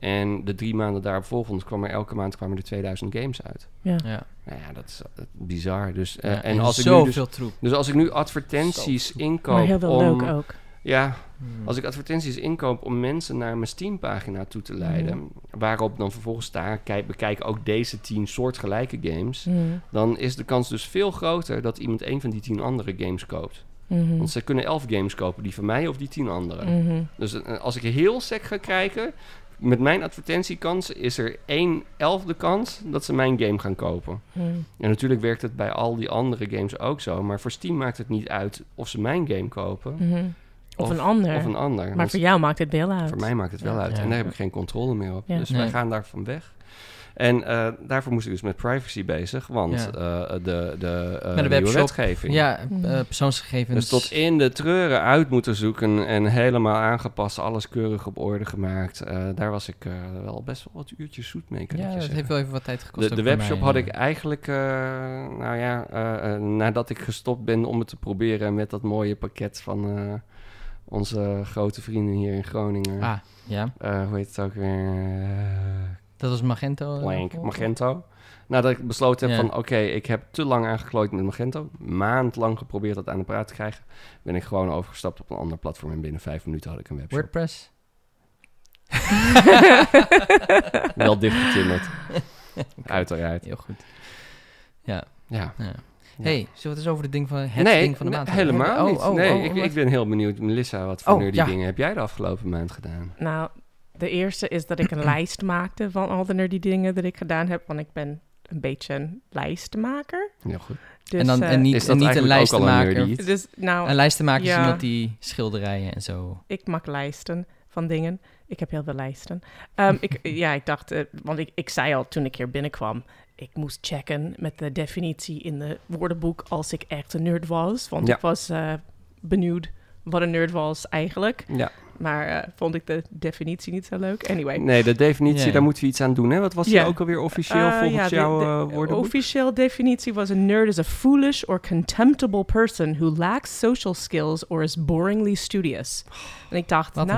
S1: En de drie maanden daarop volgend kwam er elke maand kwamen er 2000 games uit.
S3: Ja.
S2: Ja.
S1: Nou ja, dat is bizar. Dus, eh,
S2: Ja,
S1: en als ik nu dus,
S2: troep.
S1: dus als ik nu advertenties inkoop
S3: Maar heel veel
S1: om,
S3: leuk ook.
S1: ja,
S2: Hmm.
S1: als ik advertenties inkoop om mensen naar mijn Steam-pagina toe te leiden,
S3: Mhm.
S1: waarop dan vervolgens staan, kijk, bekijk ook deze tien soortgelijke games,
S3: Mm.
S1: dan is de kans dus veel groter dat iemand een van die tien andere games koopt.
S3: Mhm.
S1: Want ze kunnen elf games kopen, die van mij of die tien anderen.
S3: Mhm.
S1: Dus eh, als ik heel sec ga kijken, met mijn advertentiekans is er één elfde kans dat ze mijn game gaan kopen.
S3: Mhm.
S1: En natuurlijk werkt het bij al die andere games ook zo, maar voor Steam maakt het niet uit of ze mijn game kopen
S3: Mhm. Of,
S1: Of-
S3: een ander.
S1: of een ander.
S3: maar
S1: Want
S3: voor jou maakt het wel uit.
S1: voor mij maakt het wel
S3: Ja.
S1: uit.
S2: Ja.
S1: En daar heb ik geen controle meer op.
S3: Ja.
S1: Dus
S2: Nee.
S1: wij gaan daarvan weg. En eh, daarvoor moest ik dus met privacy bezig, want
S2: Ja.
S1: eh, de, de,
S2: de
S1: nieuwe
S2: webshop.
S1: wetgeving.
S2: Ja, eh, persoonsgegevens.
S1: Dus tot in de treuren uit moeten zoeken en helemaal aangepast, alles keurig op orde gemaakt. Eh, daar was ik eh, wel best wel wat uurtjes zoet mee, kan ik
S2: Ja,
S1: je
S2: dat
S1: zeggen.
S2: heeft wel even wat tijd gekost.
S1: De, webshop
S2: mij,
S1: had ik eigenlijk, eh, nou ja, eh, eh, nadat ik gestopt ben om het te proberen met dat mooie pakket van eh, onze grote vrienden hier in Groningen.
S2: Ah, ja.
S1: Eh, hoe heet het ook weer?
S2: Dat was Magento. eh,
S1: Blank,
S2: of-
S1: Magento. Nadat ik besloten heb
S2: Ja.
S1: van, oké, ik heb te lang aangeklooid met Magento. Maand lang geprobeerd dat aan de praat te krijgen. Ben ik gewoon overgestapt op een ander platform en binnen vijf minuten had ik een webshop.
S2: WordPress.
S1: Wel dichtgetimmerd. Uiteraard.
S2: Heel goed. Ja.
S1: Ja.
S2: ja. Hey, zullen we het eens over het ding van het
S1: nee,
S2: ding van de
S1: nee,
S2: maand hebben?
S1: helemaal
S2: Oh,
S1: niet.
S2: oh,
S1: nee,
S2: oh,
S1: ik,
S2: wat-
S1: ik ben heel benieuwd. Melissa, wat voor
S2: Oh,
S1: nerdy
S2: ja.
S1: dingen heb jij de afgelopen maand gedaan?
S3: Nou, de eerste is dat ik een lijst maakte van al de nerdy dingen dat ik gedaan heb. Want ik ben een beetje een lijstenmaker.
S1: Heel goed.
S3: Dus,
S2: en, dan,
S3: eh,
S2: en niet,
S1: is dat
S2: en niet een
S1: een
S2: lijstenmaker.
S1: iets?
S3: Dus nou,
S2: Een lijstenmaker is
S3: Ja.
S2: iemand die schilderijen en zo.
S3: ik maak lijsten van dingen. Ik heb heel veel lijsten. Ehm, ik, ja, ik dacht, eh, want ik, ik zei al toen ik hier binnenkwam, ik moest checken met de definitie in de woordenboek als ik echt een nerd was. Want
S1: Ja.
S3: ik was eh, benieuwd wat een nerd was eigenlijk.
S1: Ja.
S3: Maar eh, vond ik de definitie niet zo leuk. Anyway.
S1: Nee, de definitie, daar moeten we iets aan doen. Hè? Wat was die
S3: Ja.
S1: ook alweer officieel
S3: Eh,
S1: volgens
S3: ja, de-
S1: jouw
S3: de
S1: eh?
S3: Officieel definitie was: a nerd is a foolish or contemptible person who lacks social skills or is boringly studious. En ik dacht,
S2: Wat een-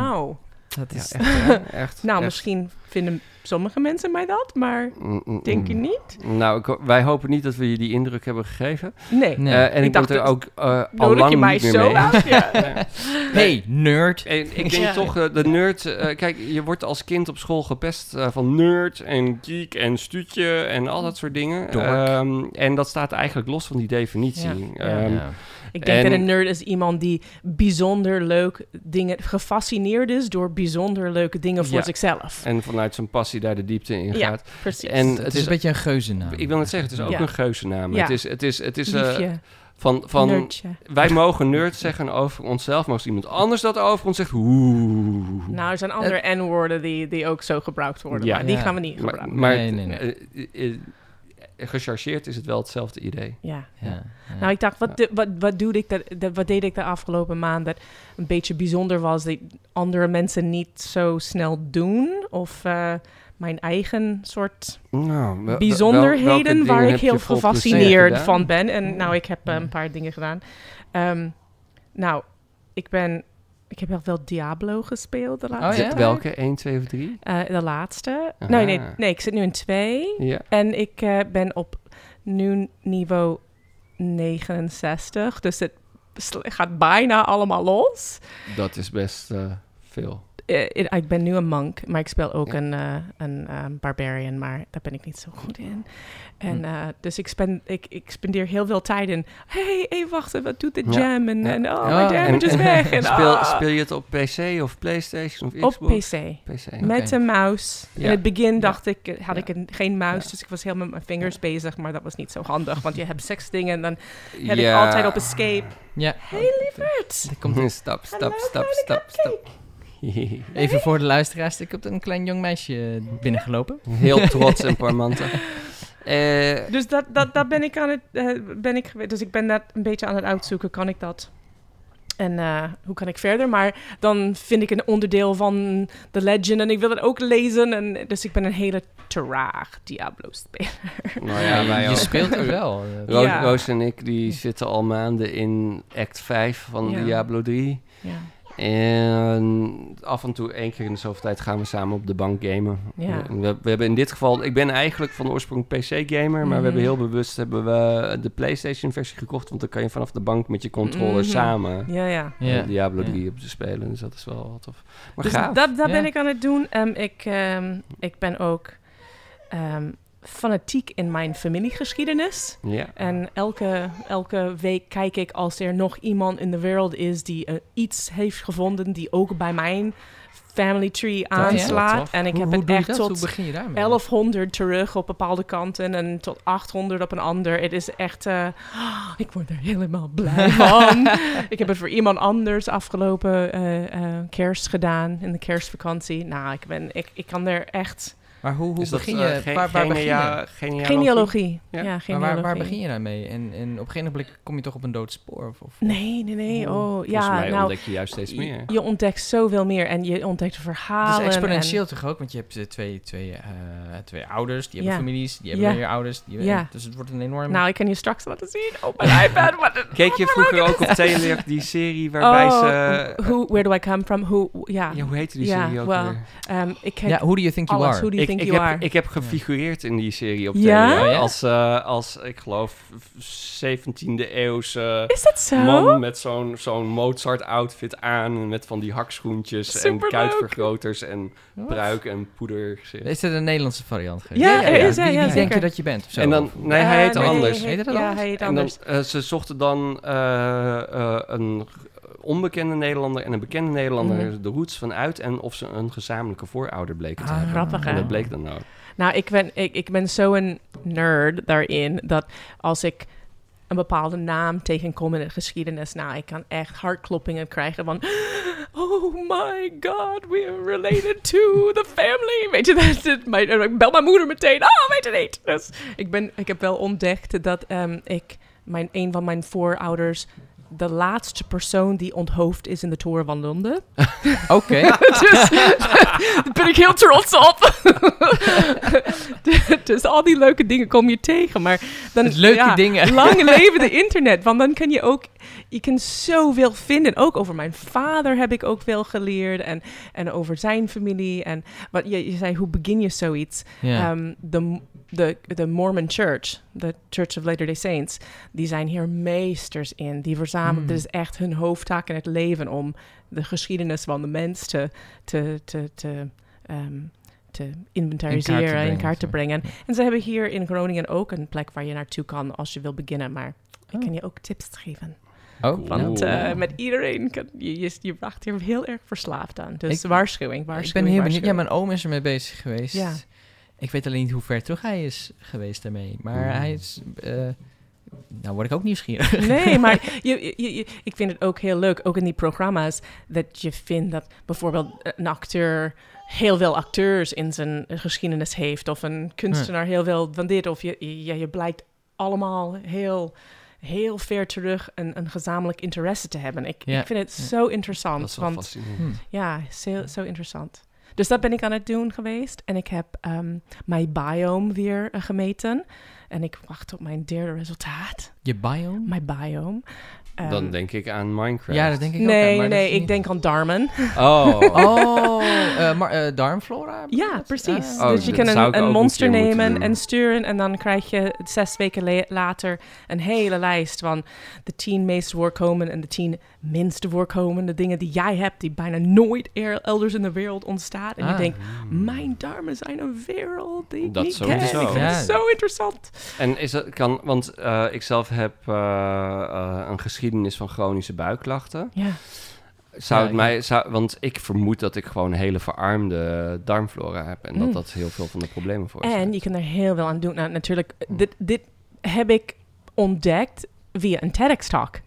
S3: nou,
S2: Dat
S1: Ja,
S2: is...
S1: echt, echt.
S3: nou
S1: echt.
S3: misschien vinden sommige mensen mij dat, maar
S1: Mm, mm,
S3: denk je
S1: mm.
S3: niet?
S1: Nou, ik wij hopen niet dat we je die indruk hebben gegeven.
S3: Nee.
S2: Nee.
S1: Eh, en
S3: Ik
S1: ik,
S3: dacht
S1: er ook eh, al lang
S3: je mij
S1: niet meer
S3: zo
S1: mee.
S3: uit? Ja.
S1: Ja.
S2: Hey, nerd.
S1: En ik denk
S3: Ja.
S1: toch, eh, de nerd... eh, kijk, je wordt als kind op school gepest eh, van nerd en geek en stuutje en al dat soort dingen. Ehm, en dat staat eigenlijk los van die definitie.
S3: Ja.
S2: Ja.
S3: Ik denk
S1: En-
S3: dat een nerd is iemand die bijzonder leuk dingen, gefascineerd is door bijzonder leuke dingen voor
S1: Ja.
S3: zichzelf.
S1: En vanuit zijn passie daar de diepte in
S3: Ja.
S1: gaat.
S3: Precies.
S1: En
S2: Het,
S1: het
S2: is
S1: is...
S2: een beetje een geuzennaam.
S1: Ik wil net zeggen, het is ook
S3: Ja.
S1: een geuzennaam.
S3: Ja.
S1: Het is, het is, het is eh,
S3: Liefje,
S1: van, van wij mogen nerd zeggen over onszelf, maar als iemand anders dat over ons zegt, oeh.
S3: Nou, er zijn andere N-woorden die, die ook zo gebruikt worden,
S1: Ja.
S3: maar die
S2: Ja.
S3: gaan we niet gebruiken.
S1: maar
S2: Nee, nee, nee.
S1: eh, eh, gechargeerd is het wel hetzelfde idee.
S3: Ja.
S2: Ja, ja.
S3: Nou, ik dacht, wat, de- wat, wat, doe ik dat, dat- wat deed ik de afgelopen maand dat een beetje bijzonder was, dat andere mensen niet zo snel doen? Of eh, mijn eigen soort
S1: Nou, wel-
S3: bijzonderheden waar ik heel gefascineerd van ben. En nou, ik heb eh, een paar dingen gedaan. Ehm, nou, ik ben... Ik heb wel Diablo gespeeld de laatste
S2: Oh, ja?
S3: tijd.
S1: Welke? 1, 2 of 3?
S3: Eh, de laatste.
S1: Aha.
S3: Nee, nee, nee, ik zit nu in twee.
S1: Ja.
S3: En ik eh, ben op nu niveau 69. Dus het gaat bijna allemaal los.
S1: Dat is best eh, veel.
S3: Eh, ik- ben nu een monk, maar ik speel ook
S1: Ja.
S3: een, eh, een eh, barbarian, maar daar ben ik niet zo goed in. En
S2: Hm.
S3: eh, dus ik, spend, ik, ik spendeer heel veel tijd in. hey, hey, wacht wat doet de
S1: Ja,
S3: jam? En,
S1: ja.
S3: en oh,
S2: Oh,
S3: mijn damage is weg. En,
S1: speel,
S3: ah.
S1: speel je het op PC of PlayStation of
S3: op
S1: Xbox?
S3: PC.
S1: PC.
S3: Met een muis. In het begin
S1: Ja.
S3: dacht ik, had
S1: Ja.
S3: ik een, geen muis,
S1: Ja.
S3: dus ik was heel met mijn vingers bezig, maar dat was niet zo handig, want je hebt seks dingen en dan heb ik altijd op escape.
S2: Ja.
S3: Hey lieverd!
S2: Er komt
S1: Stap, stap,
S3: Hallo,
S1: stap,
S3: kleine
S1: stap, stap.
S2: even voor de luisteraars. Ik heb een klein jong meisje binnengelopen.
S1: Heel trots en parmanten. Eh,
S3: Dus dat, dat, dat ben ik aan het, eh, ben ik, dus ik ben dat een beetje aan het uitzoeken, kan ik dat? En eh, hoe kan ik verder? Maar dan vind ik een onderdeel van The Legend en ik wil het ook lezen. En, dus ik ben een hele traag Diablo-speler.
S1: nou ja, wij
S2: je
S1: ook.
S2: speelt er wel.
S1: Roos,
S3: Ja.
S1: Roos en ik die zitten al maanden in act 5 van
S3: Ja.
S1: Diablo 3.
S3: Ja.
S1: En af en toe, één keer in de zoveel tijd, gaan we samen op de bank gamen.
S3: Ja.
S1: We, we hebben in dit geval, ik ben eigenlijk van oorsprong PC-gamer, maar we
S3: Mhm.
S1: hebben heel bewust hebben we de PlayStation-versie gekocht, want dan kan je vanaf de bank met je controller
S3: Mhm.
S1: samen
S3: Ja, ja.
S1: eh,
S2: Ja.
S1: Diablo
S2: Ja.
S1: 3 op te spelen. Dus dat is wel wat tof. Maar
S3: Dus
S1: gaaf.
S3: dat, dat ben ik aan het doen. Ehm, ik, ehm, ik ben ook ehm, fanatiek in mijn familiegeschiedenis.
S1: Ja.
S3: En elke, elke week kijk ik als er nog iemand in de wereld is die eh, iets heeft gevonden die ook bij mijn family tree aanslaat. En ik
S2: hoe,
S3: heb
S2: hoe
S3: het
S2: doe je
S3: echt tot
S2: begin je daarmee?
S3: 1100 terug op bepaalde kanten en tot 800 op een ander. Het is echt, eh, ik word er helemaal blij van. ik heb het voor iemand anders afgelopen eh, eh, kerst gedaan, in de kerstvakantie. Nou, ik, ben, ik, ik kan er echt...
S2: Maar hoe, hoe
S1: dat,
S2: begin
S1: eh,
S2: je?
S1: ge-
S2: waar, waar begin je?
S1: genea- genealogie?
S3: Genealogie.
S1: Ja.
S3: Ja,
S2: Maar
S3: genealogie.
S2: waar, waar begin je dan mee? En, en op een gegeven moment kom je toch op een dood spoor? Of, of-
S3: Nee, nee, nee. Oh,
S1: Volgens
S3: ja,
S1: mij
S3: nou...
S1: ontdek je juist steeds meer.
S3: Je, je ontdekt zoveel meer en je ontdekt
S2: Het
S3: verhalen.
S2: is exponentieel
S3: en-
S2: toch ook? Want je hebt eh, twee, twee, eh, twee ouders, die hebben
S3: Ja.
S2: families, die hebben
S3: Ja.
S2: weer ouders. Die
S3: Ja.
S2: Dus het wordt een enorm...
S3: nou, ik kan je straks laten zien op mijn iPad. Wat
S1: Keek je vroeger ook op Telelink die serie waarbij
S3: oh,
S1: ze...
S3: who, Where do I come from? Who, ja,
S1: ja, hoe heette die serie ook weer?
S3: Ehm, ik heb
S2: ja, who do you think you are?
S1: Ik,
S3: think
S1: ik,
S3: you
S1: heb,
S3: are?
S1: ik heb gefigureerd in die serie op
S3: Ja?
S1: Telelink.
S2: Oh?
S1: Als, eh, als, ik geloof, 17e eeuwse
S3: Is dat zo?
S1: man met zo'n zo'n Mozart-outfit aan. Met van die hakschoentjes en kuitvergroters en
S2: Wat?
S1: pruik en poeder.
S2: Is dit een Nederlandse variant geweest?
S3: Ja, er is, ja,
S2: Wie,
S3: ja,
S2: wie denk je dat je bent? Zo?
S1: En dan, nee, hij heette
S3: nee,
S1: anders.
S3: Hij
S2: Heet het
S3: heet, ja,
S2: anders?
S3: hij heet
S1: En dan,
S3: anders.
S1: eh, ze zochten dan eh, eh, een onbekende Nederlander en een bekende Nederlander
S3: Mhm.
S1: de roots vanuit en of ze een gezamenlijke voorouder bleken te
S2: Ah,
S1: hebben.
S3: grappig,
S1: En dat bleek dan ook.
S3: Nou, ik ben, ik, ik ben zo'n nerd daarin dat als ik een bepaalde naam tegenkom in de geschiedenis, nou, ik kan echt hartkloppingen krijgen van, oh my god, we are related to the family. Weet je, dat, mijn, ik bel mijn moeder meteen, oh, weet je niet. Dus ik, ben, ik heb wel ontdekt dat ehm, ik, mijn, een van mijn voorouders de laatste persoon die onthoofd is in de Toren van Londen.
S2: Oké.
S3: dus daar ben ik heel trots op. dus al die leuke dingen kom je tegen. Maar dan,
S2: Dus leuke
S3: ja,
S2: dingen.
S3: Lang leven de internet. Want dan kan je ook... Je kan zoveel vinden. Ook over mijn vader heb ik ook veel geleerd. En, en over zijn familie. En wat je, je zei, hoe begin je zoiets? Ehm, de, de, de Mormon Church, de Church of Latter-day Saints, die zijn hier meesters in. Die verzamelen, dit is echt hun hoofdtaak in het leven om de geschiedenis van de mens te, te, te, te, ehm, te inventariseren, in kaart te
S2: brengen.
S3: En ze hebben hier in Groningen ook een plek waar je naartoe kan als je wil beginnen. Maar ik
S2: Oh.
S3: kan je ook tips geven.
S2: Oh,
S3: Want eh, met iedereen, kan, je, je, je raakt hier heel erg verslaafd aan. Dus
S2: Ik-
S3: waarschuwing,
S2: ik
S3: waarschuwing,
S2: ben heel benieuwd. Ja,
S3: waarschuwing.
S2: mijn oom is ermee bezig geweest.
S3: Ja.
S2: Ik weet alleen niet hoe ver terug hij is geweest daarmee. Maar hij is... eh, nou word ik ook nieuwsgierig.
S3: Nee, maar je, je, je- ik vind het ook heel leuk, ook in die programma's, dat je vindt dat bijvoorbeeld een acteur heel veel acteurs in zijn geschiedenis heeft, of een kunstenaar heel veel van dit, of je, je, je blijkt allemaal heel, heel ver terug een, een gezamenlijk interesse te hebben. Ik,
S2: Ja.
S3: ik vind het
S2: Ja.
S3: zo interessant,
S1: Dat is wel
S3: want
S1: fascinerend.
S2: Hm.
S3: ja, zo, zo interessant. Dus dat ben ik aan het doen geweest. En ik heb ehm, mijn biome weer eh, gemeten. En ik wacht op mijn derde resultaat.
S2: Je biome?
S3: Mijn biome. Ehm,
S1: Dan denk ik aan Minecraft.
S2: Ja, dat denk ik ook.
S3: nee,
S2: aan, maar
S3: nee,
S2: is
S3: ik denk aan darmen.
S1: Oh.
S2: Oh, eh, maar, eh, darmflora?
S3: Ja, precies.
S1: Oh,
S3: dus je kan een,
S1: ook
S3: monster nemen en sturen. En dan krijg je zes weken later een hele lijst van de tien meest voorkomende en de tien minste voorkomende dingen die jij hebt, die bijna nooit er- elders in de wereld ontstaan. En je
S2: Ah.
S3: denkt, mijn darmen zijn een wereld die ik
S1: Dat
S3: niet
S1: sowieso.
S3: ken. Ik vind
S2: Ja.
S3: het zo interessant.
S1: En is dat kan, want eh, ik zelf heb een geschiedenis van chronische buikklachten.
S3: Ja.
S1: Zou
S2: Ja,
S1: het mij, zou, want ik vermoed dat ik gewoon een hele verarmde darmflora heb en
S3: Mm.
S1: dat dat heel veel van de problemen veroorzaakt.
S3: En je kan er heel veel aan doen. Nou, natuurlijk,
S1: Hm.
S3: dit, dit heb ik ontdekt via een TEDx-talk.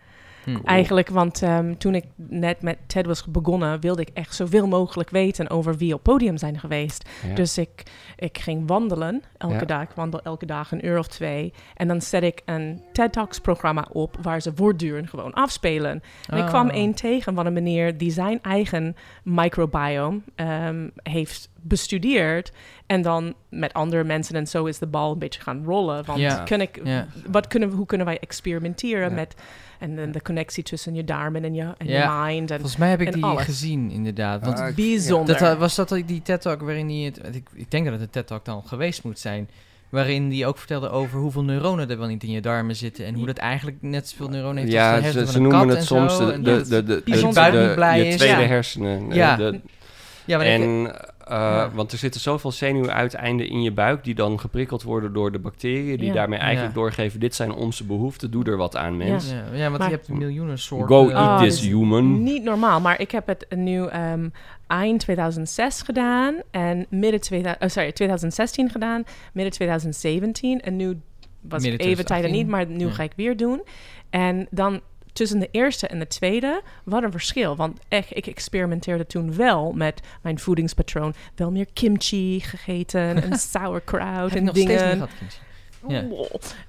S3: Eigenlijk, want ehm, toen ik net met TED was begonnen, wilde ik echt zoveel mogelijk weten over wie op podium zijn geweest.
S1: Ja.
S3: Dus ik, ik ging wandelen elke
S1: Ja.
S3: dag. Ik wandel elke dag een uur of twee. En dan zet ik een TED Talks programma op waar ze voortdurend gewoon afspelen. En ik kwam
S2: Oh.
S3: één tegen van een meneer die zijn eigen microbiome ehm, heeft bestudeerd. En dan met andere mensen en zo is de bal een beetje gaan rollen. Want
S2: Ja.
S3: kun ik,
S2: Ja.
S3: wat kunnen, we- hoe kunnen wij experimenteren
S1: Ja.
S3: met en de, de connectie tussen je darmen en je, en je mind. En
S2: Volgens mij heb ik die
S3: alles.
S2: gezien, inderdaad. Want
S1: Ah, ik-
S3: bijzonder.
S2: dat, eh, was dat die TED-talk waarin hij... Het, ik, ik denk dat het een TED-talk dan geweest moet zijn... waarin hij ook vertelde over hoeveel neuronen er wel niet in je darmen zitten... en hoe dat eigenlijk net zoveel neuronen heeft als
S1: ja,
S2: de
S1: ze,
S2: hersenen
S1: ze
S2: van een
S1: noemen
S2: kat
S1: het
S2: en
S1: soms
S2: zo.
S1: de, de, de, de,
S3: Als je
S1: de- de-
S2: niet blij
S1: je
S2: is,
S1: tweede
S2: ja.
S1: hersenen. eh,
S2: Ja.
S1: de-
S2: ja, maar ik-
S1: en, eh,
S2: Ja.
S1: Want er zitten zoveel zenuwuiteinden in je buik die dan geprikkeld worden door de bacteriën, die
S3: Ja.
S1: daarmee eigenlijk
S2: Ja.
S1: doorgeven: dit zijn onze behoeften, doe er wat aan, mens.
S2: ja, ja, want
S3: Maar-
S2: je hebt miljoenen soorten...
S1: Go
S2: eh,
S1: eat
S3: Oh,
S1: this human.
S3: Niet normaal, maar ik heb het nu ehm, eind 2006 gedaan en midden 2000, oh, sorry, 2016 gedaan, midden 2017 en nu was ik
S2: Midden
S3: even tijden
S2: 2018.
S3: niet, maar nu
S2: Ja.
S3: ga ik weer doen. En dan tussen de eerste en de tweede, wat een verschil. Want echt, ik experimenteerde toen wel met mijn voedingspatroon. Wel meer kimchi gegeten en sauerkraut en
S2: nog steeds niet
S3: dingen.
S2: Ja.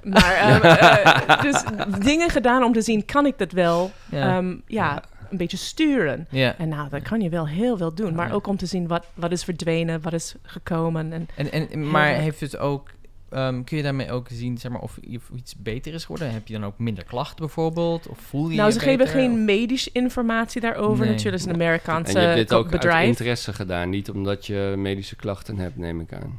S3: Maar eh, dus dingen gedaan om te zien, kan ik dat wel
S2: Ja.
S3: ehm, ja, een beetje sturen. En nou, dat kan je wel heel veel doen. Maar ook om te zien wat, wat is verdwenen, wat is gekomen. En
S2: En, en, maar heeft het ook... ehm, kun je daarmee ook zien zeg maar, of, je- of iets beter is geworden? Heb je dan ook minder klachten bijvoorbeeld? Of voel je
S3: nou,
S2: je
S3: ze geven
S2: beter?
S3: geen medische informatie daarover.
S2: Nee.
S3: Natuurlijk, is een
S1: En je
S3: Amerikaanse
S1: hebt dit ook uit
S3: bedrijf.
S1: interesse gedaan, niet omdat je medische klachten hebt, neem ik aan.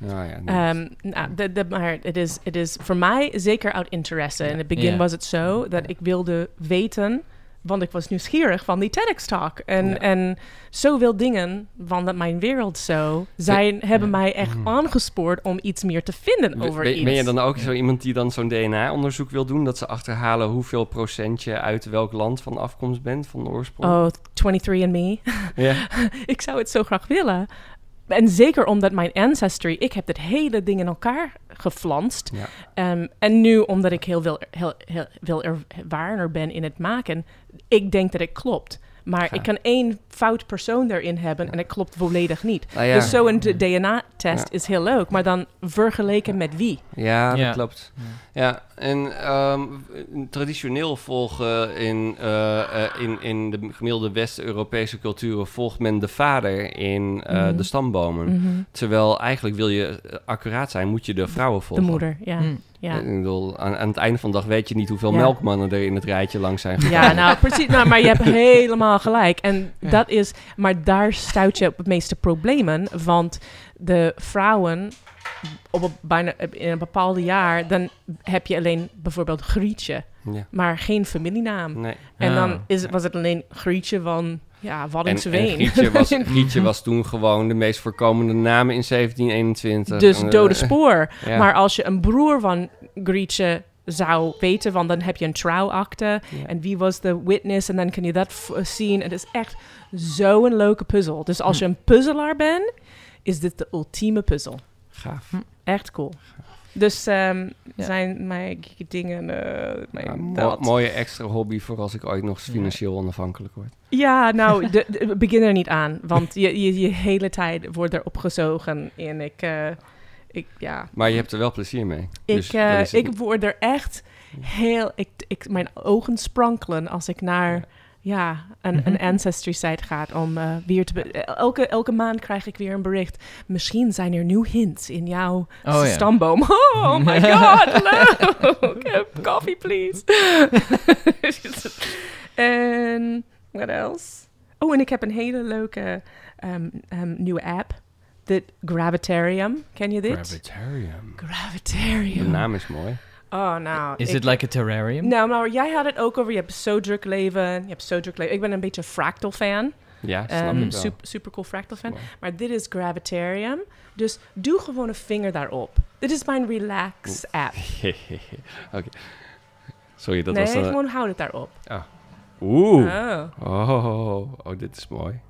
S1: Nou ja.
S3: Ehm, nou, de, de, maar het is, het is voor mij zeker uit interesse. In het begin was het zo dat ik wilde weten, want ik was nieuwsgierig van die TEDx-talk. En,
S1: Ja.
S3: en zoveel dingen van dat mijn wereld zo zijn, hebben mij echt
S1: Mhm.
S3: aangespoord om iets meer te vinden over iets.
S1: ben je dan ook zo iemand die dan zo'n DNA-onderzoek wil doen? Dat ze achterhalen hoeveel procent je uit welk land van afkomst bent, van de oorsprong?
S3: Oh, 23andMe.
S1: Ja.
S3: ik zou het zo graag willen. En zeker omdat mijn ancestry, ik heb dit hele ding in elkaar geflanst.
S1: Ja.
S3: Ehm, en nu, omdat ik heel veel, heel, heel, veel ervarener ben in het maken, ik denk dat het klopt. Maar ik kan één fout persoon erin hebben en het klopt volledig niet.
S1: Ja,
S3: Dus zo'n DNA-test
S1: Ja.
S3: is heel leuk, maar dan vergeleken met wie?
S1: ja, dat
S2: Ja.
S1: klopt.
S2: Ja.
S1: Ja, en ehm, traditioneel volgen in, eh, eh, in, in de gemiddelde West-Europese culturen volgt men de vader in eh,
S3: Mhm.
S1: de stambomen.
S3: Mhm.
S1: Terwijl eigenlijk wil je accuraat zijn, moet je de vrouwen
S3: De
S1: volgen.
S3: moeder, ja.
S2: Mm.
S3: Ja.
S1: Ik bedoel, aan, aan het einde van de dag weet je niet hoeveel
S3: Ja.
S1: melkmannen er in het rijtje langs zijn gegaan.
S3: Ja, nou precies. Nou, maar je hebt helemaal gelijk. En
S2: Ja.
S3: dat is, maar daar stuit je op het meeste problemen. Want de vrouwen op een, bijna in een bepaalde jaar, dan heb je alleen bijvoorbeeld Grietje,
S1: Ja,
S3: maar geen familienaam.
S1: nee.
S3: En dan
S2: Ah.
S3: is, was het alleen Grietje van ja,
S1: En, en
S3: Waddinxveen.
S1: Grietje, was, Grietje was toen gewoon de meest voorkomende naam in 1721.
S3: dus
S1: En, eh,
S3: dode spoor.
S1: ja.
S3: Maar als je een broer van Grietje zou weten, want dan heb je een trouwakte.
S1: Ja.
S3: En wie was de witness? En dan kun je dat zien. Het is echt zo'n leuke puzzel. Dus als je een puzzelaar bent, is dit de ultieme puzzel.
S1: Gaaf.
S3: Echt cool. Dus ehm,
S2: Ja.
S3: zijn mijn dingen... eh, mijn
S1: Ja, mo-
S3: dat.
S1: mooie extra hobby voor als ik ooit nog eens
S2: Ja.
S1: financieel onafhankelijk word.
S3: Ja, nou, de, de- begin er niet aan. Want je, je, je hele tijd wordt erop gezogen. En ik... eh, ik ja,
S1: Maar je hebt er wel plezier mee.
S3: ik,
S1: Dus
S3: eh, ik word er echt heel... Ik, ik, mijn ogen sprankelen als ik naar... Ja, een, een
S2: Mhm.
S3: ancestry site gaat om eh, weer te... elke, elke maand krijg ik weer een bericht. Misschien zijn er nieuw hints in jouw
S2: Oh ja.
S3: stamboom. Oh my god, leuk. Coffee, please. en what else? Oh, en ik heb een hele leuke ehm, ehm, nieuwe app. Dit Gravitarium. Ken je dit?
S1: Gravitarium. De
S3: Gravitarium.
S1: naam is mooi.
S3: Oh, nou.
S2: Is het like a terrarium?
S3: Nou, maar jij had het ook over, je hebt zo druk leven, je hebt zo druk leven. Ik ben een beetje fractal fan.
S1: Ja, snap
S3: Ehm,
S1: ik wel.
S3: super, super cool fractal fan.
S1: Mooi.
S3: Maar dit is Gravitarium. Dus doe gewoon een vinger daarop. Dit is mijn relax app.
S1: Oké. Sorry, dat
S3: nee,
S1: was... eh,
S3: gewoon houd het daarop.
S1: Oeh.
S3: Oh.
S1: Oh, oh, dit is mooi.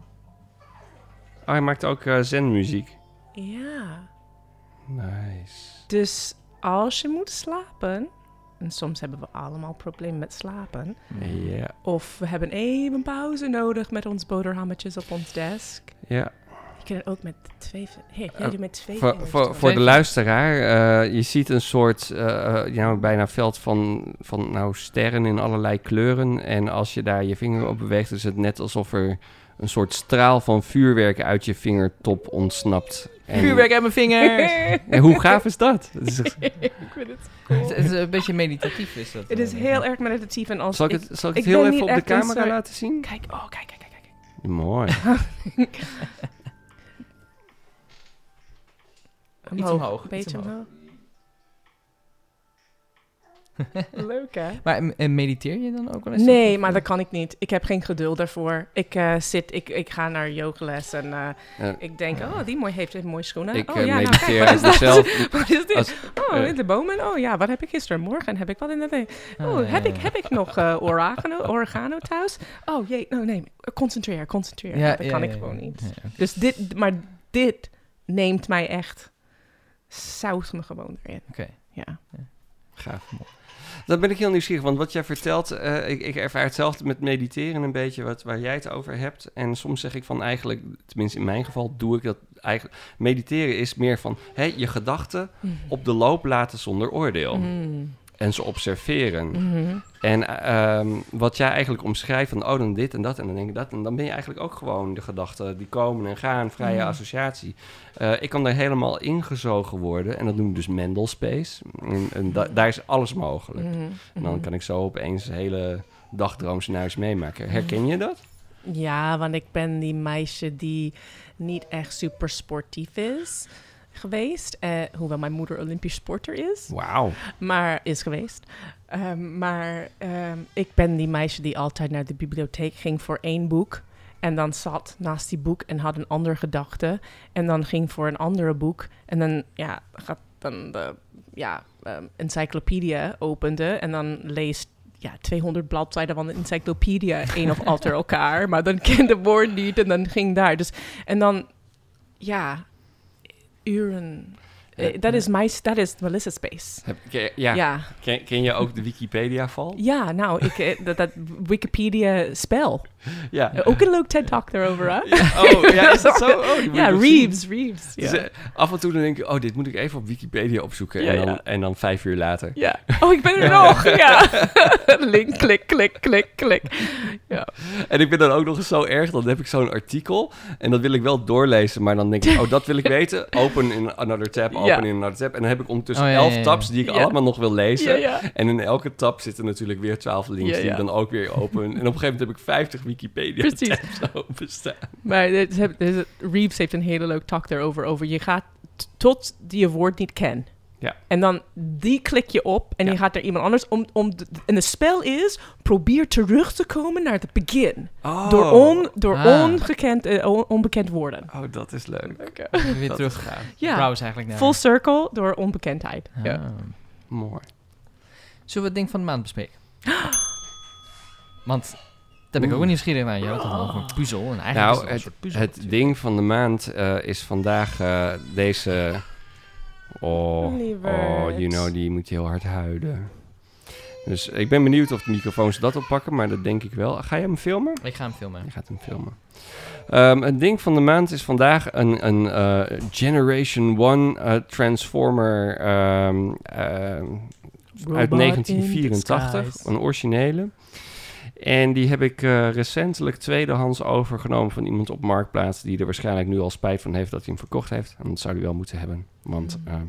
S1: Oh, hij maakt ook eh zenmuziek.
S3: Ja.
S1: Nice.
S3: Dus als je moet slapen, en soms hebben we allemaal problemen met slapen,
S1: Ja,
S3: of we hebben even pauze nodig met ons boterhammetjes op ons desk.
S1: ja.
S3: Je kan het ook met twee vingers. Hey, jij doet met twee
S1: Voor,
S3: vingers.
S1: voor, de luisteraar, eh, je ziet een soort, eh, eh, ja, bijna veld van, van nou, sterren in allerlei kleuren. En als je daar je vinger op beweegt, is het net alsof er een soort straal van vuurwerk uit je vingertop ontsnapt. En,
S2: Vuurwerk uit mijn vingers!
S1: En hoe gaaf is dat? Het is echt-
S3: ik vind het
S2: het,
S3: cool.
S2: het is een beetje meditatief is dat.
S3: Het is
S2: eh,
S3: heel erg meditatief en als
S1: zal ik
S3: ik...
S1: het, zal ik
S3: ik
S1: het heel even op de camera
S3: soort-
S1: laten zien?
S3: Kijk, oh, kijk, kijk, kijk. kijk.
S1: Mooi.
S2: Iets omhoog,
S3: Een beetje
S2: omhoog.
S3: Leuk, hè?
S2: Maar en- mediteer je dan ook wel eens?
S3: Nee,
S2: Of-
S3: maar dat kan ik niet. Ik heb geen geduld daarvoor. Ik eh, zit, ik, ik ga naar yogales en eh,
S1: Ja.
S3: ik denk, oh, die mooi heeft, heeft mooie schoenen.
S1: Ik
S3: oh,
S1: eh,
S3: ja, nou,
S1: mediteer
S3: kijk, wat is
S1: uit
S3: dat?
S1: mezelf.
S3: Wat is dit?
S1: Als-
S3: oh,
S1: eh.
S3: in de bomen? Oh ja, wat heb ik gisteren? Morgen heb ik wat in de week. Oh,
S2: Ah,
S3: heb,
S2: ja,
S3: ik, heb ik nog eh oregano, oregano thuis? Oh jee, no, nee, concentreer, concentreer.
S2: Ja,
S3: dat
S2: ja,
S3: kan
S2: ja,
S3: ik
S2: ja.
S3: gewoon niet. Dus dit, maar dit neemt mij echt, zout me gewoon erin.
S2: Oké.
S3: Ja.
S1: Gaaf. Dan ben ik heel nieuwsgierig, want wat jij vertelt, eh, ik, ik ervaar hetzelfde met mediteren een beetje, wat, waar jij het over hebt. En soms zeg ik van eigenlijk, tenminste in mijn geval, doe ik dat eigenlijk. Mediteren is meer van hè, je gedachten op de loop laten zonder oordeel.
S3: Mm.
S1: En ze observeren.
S3: Mhm.
S1: En eh, ehm, wat jij eigenlijk omschrijft van, oh dan dit en dat en dan denk ik dat. En dan ben je eigenlijk ook gewoon de gedachten die komen en gaan, vrije
S3: Mhm.
S1: associatie. Eh, ik kan daar helemaal ingezogen worden en dat noem ik dus Mendel Space. En, en da- daar is alles mogelijk.
S3: Mhm.
S1: En dan
S3: Mhm.
S1: kan ik zo opeens hele dagdroomscenario's meemaken. Herken je dat?
S3: Ja, want ik ben die meisje die niet echt super sportief is geweest. Eh, hoewel mijn moeder Olympisch sporter is,
S1: Wauw.
S3: maar is geweest. Ehm, maar ehm, ik ben die meisje die altijd naar de bibliotheek ging voor één boek. En dan zat naast die boek en had een andere gedachte. En dan ging voor een andere boek. En dan ja, gaat dan de ja, ehm, encyclopedia opende. En dan leest ja, 200 bladzijden van de encyclopedia één of achter elkaar. Maar dan kende woord niet en dan ging daar. Dus, en dan, ja, uren Eh, Dat is my, that is Melissa's space.
S1: Ken- ja,
S3: Ja.
S1: Ken, ken je ook de Wikipedia-val?
S3: Ja, nou, ik, eh, dat, dat Wikipedia-spel.
S1: Ja.
S3: Ook een leuk TED-talk daarover, hè?
S1: Oh, ja, is dat zo? Oh,
S3: Ja,
S1: zien.
S3: Reeves, Reeves.
S1: Dus,
S3: Ja.
S1: eh, af en toe dan denk ik, oh, dit moet ik even op Wikipedia opzoeken.
S3: Ja,
S1: en, dan,
S3: ja.
S1: en dan vijf uur later.
S3: ja. Oh, ik ben er nog. Ja. Link, klik, klik, klik, klik.
S1: En ik ben dan ook nog eens zo erg, dan heb ik zo'n artikel. En dat wil ik wel doorlezen, maar dan denk ik, oh, dat wil ik weten. Open in another tab, open
S3: Ja.
S1: in another tab. En dan heb ik ondertussen
S2: Oh, ja,
S1: elf
S2: ja, ja.
S1: tabs die ik
S3: Ja.
S1: allemaal nog wil lezen.
S3: Ja, ja.
S1: En in elke tab zitten natuurlijk weer twaalf links
S3: Ja,
S1: die
S3: ja.
S1: ik dan ook weer open. En op een gegeven moment heb ik 50 Wikipedia
S3: Precies.
S1: tabs openstaan.
S3: Maar dit heb- dit- Reeves heeft een hele leuk talk daarover. Over je gaat tot die je woord niet kent.
S1: Ja.
S3: En dan die klik je op en
S1: Ja.
S3: je gaat er iemand anders om. om de- en het spel is: probeer terug te komen naar het begin.
S1: Oh,
S3: Door, on, door
S2: Ah.
S3: ongekend, eh, on- onbekend woorden.
S1: oh dat is leuk.
S2: Weer
S1: Dat
S2: terug.
S1: is gaaf.
S3: Ja.
S2: Browse eigenlijk naar...
S3: Full circle door onbekendheid.
S2: Ah.
S3: Ja.
S1: Mooi.
S2: Zullen we het ding van de maand bespreken? Want daar ben ik ook wel nieuwsgierig naar. Je had het al over een puzzel. En eigenlijk
S1: Nou,
S2: is het een soort puzzel.
S1: Het
S2: natuurlijk.
S1: ding van de maand eh, is vandaag eh, deze... Oh, oh, you know, die moet heel hard huilen. Dus ik ben benieuwd of de microfoons dat oppakken, maar dat denk ik wel. Ga je hem filmen?
S2: Ik ga hem filmen.
S1: Je gaat hem filmen. Ehm, het ding van de maand is vandaag een, een eh, Generation One eh, Transformer ehm, ehm, uit
S3: Robot in
S1: 1984,
S3: disguise.
S1: een originele. En die heb ik eh, recentelijk tweedehands overgenomen van iemand op Marktplaats... die er waarschijnlijk nu al spijt van heeft dat hij hem verkocht heeft. En dat zou hij wel moeten hebben, want
S3: Mm.
S1: eh,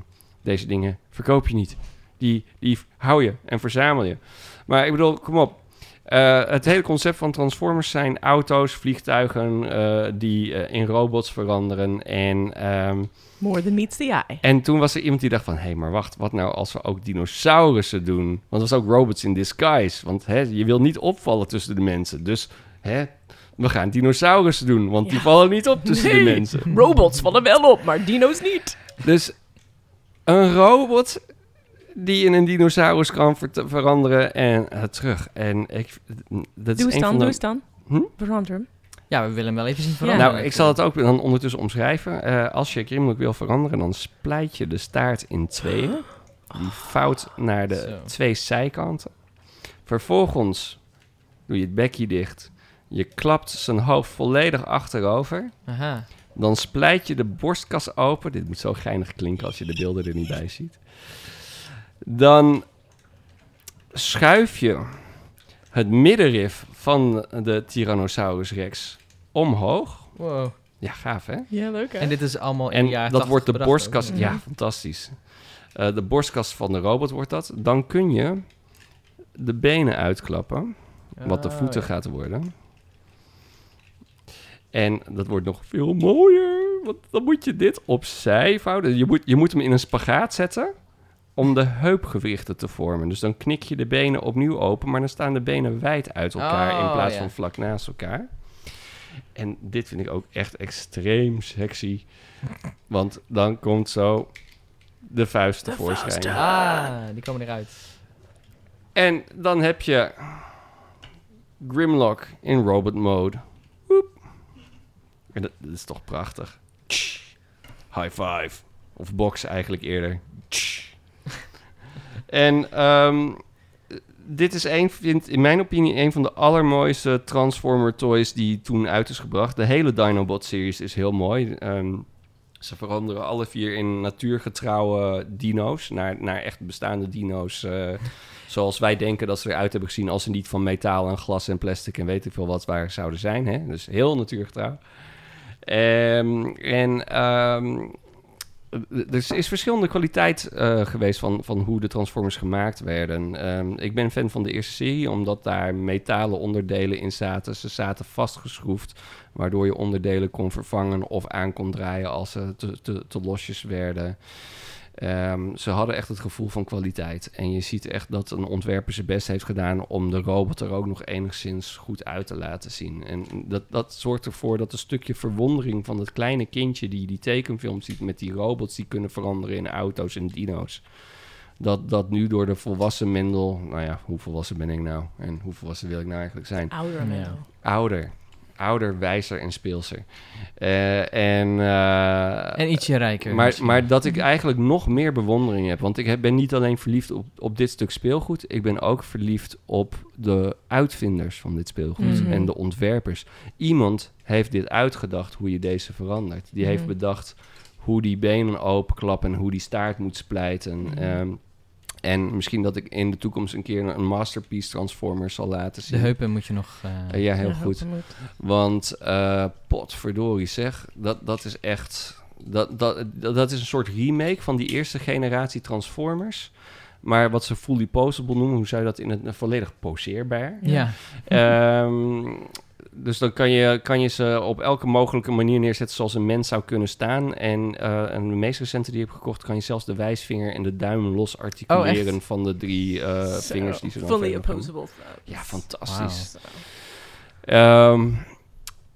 S1: deze dingen verkoop je niet. Die, die hou je en verzamel je. Maar ik bedoel, kom op. Eh, het hele concept van Transformers zijn auto's, vliegtuigen... eh, die in robots veranderen en... ehm,
S3: More than meets the eye.
S1: en toen was er iemand die dacht van... hé, hey, maar wacht, wat nou als we ook dinosaurussen doen? Want dat was ook robots in disguise. Want hè, je wil niet opvallen tussen de mensen. Dus hè, we gaan dinosaurussen doen. Want die vallen niet op tussen de mensen.
S3: Robots vallen wel op, maar dino's niet.
S1: Dus een robot die in een dinosaurus kan ver- veranderen en eh, terug. En ik, dat is
S3: Doe eens
S1: een
S3: dan, doe eens dan.
S1: Hm?
S3: Verander hem.
S2: Ja, we willen hem wel even zien
S3: Ja.
S2: veranderen.
S1: Nou, ik zal het ook dan ondertussen omschrijven. Eh, als je Grimlock wil veranderen, dan splijt je de staart in tweeën. Die vouwt naar de
S2: Zo.
S1: twee zijkanten. Vervolgens doe je het bekje dicht. Je klapt zijn hoofd volledig achterover.
S2: Aha.
S1: Dan splijt je de borstkas open. Dit moet zo geinig klinken als je de beelden er niet bij ziet. Dan schuif je het middenrif van de Tyrannosaurus Rex omhoog.
S2: Wow.
S1: Ja, gaaf hè?
S3: Ja, leuk hè?
S2: En dit is allemaal in
S1: En dat
S2: 80
S1: wordt de
S2: bedacht
S1: borstkast.
S2: ook.
S1: Ja,
S3: Mhm.
S1: fantastisch. Eh, de borstkast van de robot wordt dat. Dan kun je de benen uitklappen, wat de
S2: Ah,
S1: voeten
S2: ja.
S1: gaat worden. En dat wordt nog veel mooier, want dan moet je dit opzij vouwen. Je moet, je moet hem in een spagaat zetten om de heupgewrichten te vormen. Dus dan knik je de benen opnieuw open, maar dan staan de benen wijd uit elkaar in
S2: Oh,
S1: plaats
S2: ja.
S1: van vlak naast elkaar. En dit vind ik ook echt extreem sexy. Want dan komt zo de vuist tevoorschijn.
S2: Ah, die komen eruit.
S1: En dan heb je Grimlock in robot mode. Woep. En dat, dat is toch prachtig. High five. Of box eigenlijk eerder. En ehm, dit is een, vind, in mijn opinie een van de allermooiste Transformer toys die toen uit is gebracht. De hele Dinobot-series is heel mooi. Ehm, ze veranderen alle vier in natuurgetrouwe dino's. Naar, naar echt bestaande dino's. eh, zoals wij denken dat ze eruit hebben gezien... als ze niet van metaal en glas en plastic en weet ik veel wat waar zouden zijn. Hè? Dus heel natuurgetrouw. Ehm, en er is verschillende kwaliteit eh, geweest van, van hoe de Transformers gemaakt werden. Ehm, ik ben fan van de eerste serie, omdat daar metalen onderdelen in zaten. Ze zaten vastgeschroefd, waardoor je onderdelen kon vervangen of aan kon draaien als ze te, te losjes werden. Ehm, ze hadden echt het gevoel van kwaliteit. En je ziet echt dat een ontwerper zijn best heeft gedaan om de robot er ook nog enigszins goed uit te laten zien. En dat, dat zorgt ervoor dat een stukje verwondering van het kleine kindje die die tekenfilm ziet met die robots die kunnen veranderen in auto's en dino's. Dat, dat nu door de volwassen Mendel, nou ja, hoe volwassen ben ik nou? En hoe volwassen wil ik nou eigenlijk zijn?
S3: Ouder man.
S1: Ouder. Ouder, wijzer en speelser. Eh, en, eh,
S2: En ietsje rijker.
S1: maar,
S2: misschien.
S1: maar dat ik eigenlijk nog meer bewondering heb. Want ik heb- ben niet alleen verliefd op, op dit stuk speelgoed. Ik ben ook verliefd op de uitvinders van dit speelgoed.
S3: Mhm.
S1: En de ontwerpers. Iemand heeft dit uitgedacht hoe je deze verandert. Die heeft
S3: Mhm.
S1: bedacht hoe die benen openklappen en hoe die staart moet splijten.
S3: Mhm.
S1: Ehm, en misschien dat ik in de toekomst een keer een masterpiece Transformer zal laten
S2: De
S1: zien.
S2: heupen moet je nog... eh,
S1: ja, heel goed. Want uh, potverdorie zeg, dat, dat is echt... Dat, dat, dat, is een soort remake van die eerste generatie Transformers. Maar wat ze fully posable noemen, hoe zou je dat in het volledig poseerbaar?
S2: ja.
S1: Ehm, dus dan kan je, kan je ze op elke mogelijke manier neerzetten zoals een mens zou kunnen staan. En, en de meest recente die ik heb gekocht, kan je zelfs de wijsvinger en de duim los articuleren
S2: echt?
S1: van de drie eh, vingers die ze dan
S3: Fully opposable.
S1: Ja, fantastisch. Ehm,